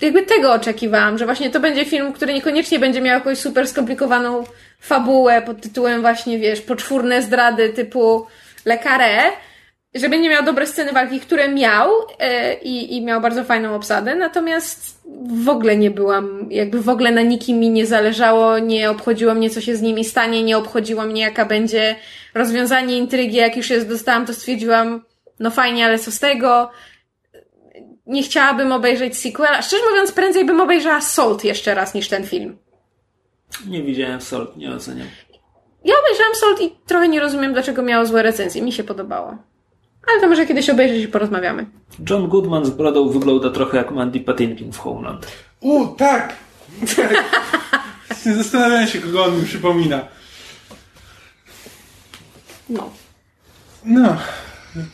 jakby tego oczekiwałam, że właśnie to będzie film, który niekoniecznie będzie miał jakąś super skomplikowaną fabułę pod tytułem właśnie, wiesz, poczwórne zdrady typu Lekarę, że będzie miał dobre sceny walki, które miał e, i, i miał bardzo fajną obsadę, natomiast w ogóle nie byłam, jakby w ogóle na nikim mi nie zależało, nie obchodziło mnie, co się z nimi stanie, nie obchodziło mnie, jaka będzie rozwiązanie intrygi, jak już je dostałam, to stwierdziłam, no fajnie, ale co z tego? Nie chciałabym obejrzeć sequela. Szczerze mówiąc, prędzej bym obejrzała Salt jeszcze raz niż ten film. nie widziałem Salt, nie oceniam. Ja obejrzałam Salt i trochę nie rozumiem, dlaczego miało złe recenzje. Mi się podobało. Ale to może kiedyś obejrzeć i porozmawiamy. John Goodman z brodą wygląda trochę jak Mandy Patinkin w Homeland. U, tak! tak. Zastanawiałem się, kogo on mi przypomina. No. No,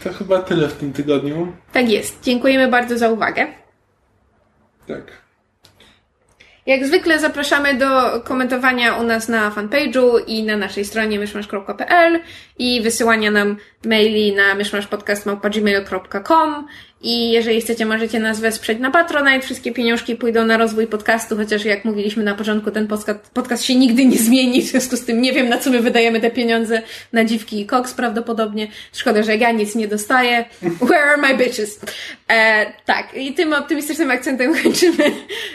to chyba tyle w tym tygodniu. Tak jest. Dziękujemy bardzo za uwagę. Tak. Jak zwykle zapraszamy do komentowania u nas na fanpage'u i na naszej stronie myszmasz.pl i wysyłania nam maili na myszmaszpodcast.gmail.com i jeżeli chcecie, możecie nas wesprzeć na Patronite. Wszystkie pieniążki pójdą na rozwój podcastu, chociaż jak mówiliśmy na początku, ten podcast, podcast się nigdy nie zmieni, w związku z tym nie wiem, na co my wydajemy te pieniądze. Na dziwki i koks prawdopodobnie. Szkoda, że ja nic nie dostaję. Where are my bitches? E, tak, i tym optymistycznym akcentem kończymy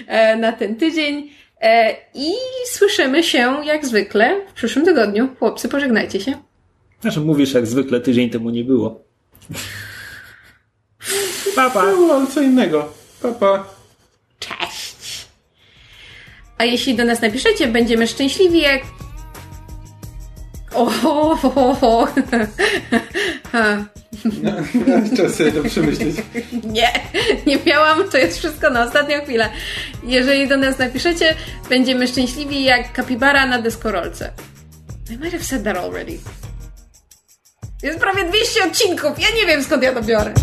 e, na ten tydzień. E, I słyszymy się jak zwykle w przyszłym tygodniu. Chłopcy, pożegnajcie się. Znaczy mówisz jak zwykle, tydzień temu nie było. Papa. Było, ale co innego. Papa. Cześć! A jeśli do nas napiszecie, będziemy szczęśliwi jak... O, ho, ho, ho, ho. Ha. No, Czas sobie to przemyśleć. Nie, nie miałam, to jest wszystko na ostatnią chwilę. Jeżeli do nas napiszecie, będziemy szczęśliwi jak kapibara na deskorolce. I might have said that already. Jest prawie 200 odcinków, ja nie wiem skąd ja to biorę.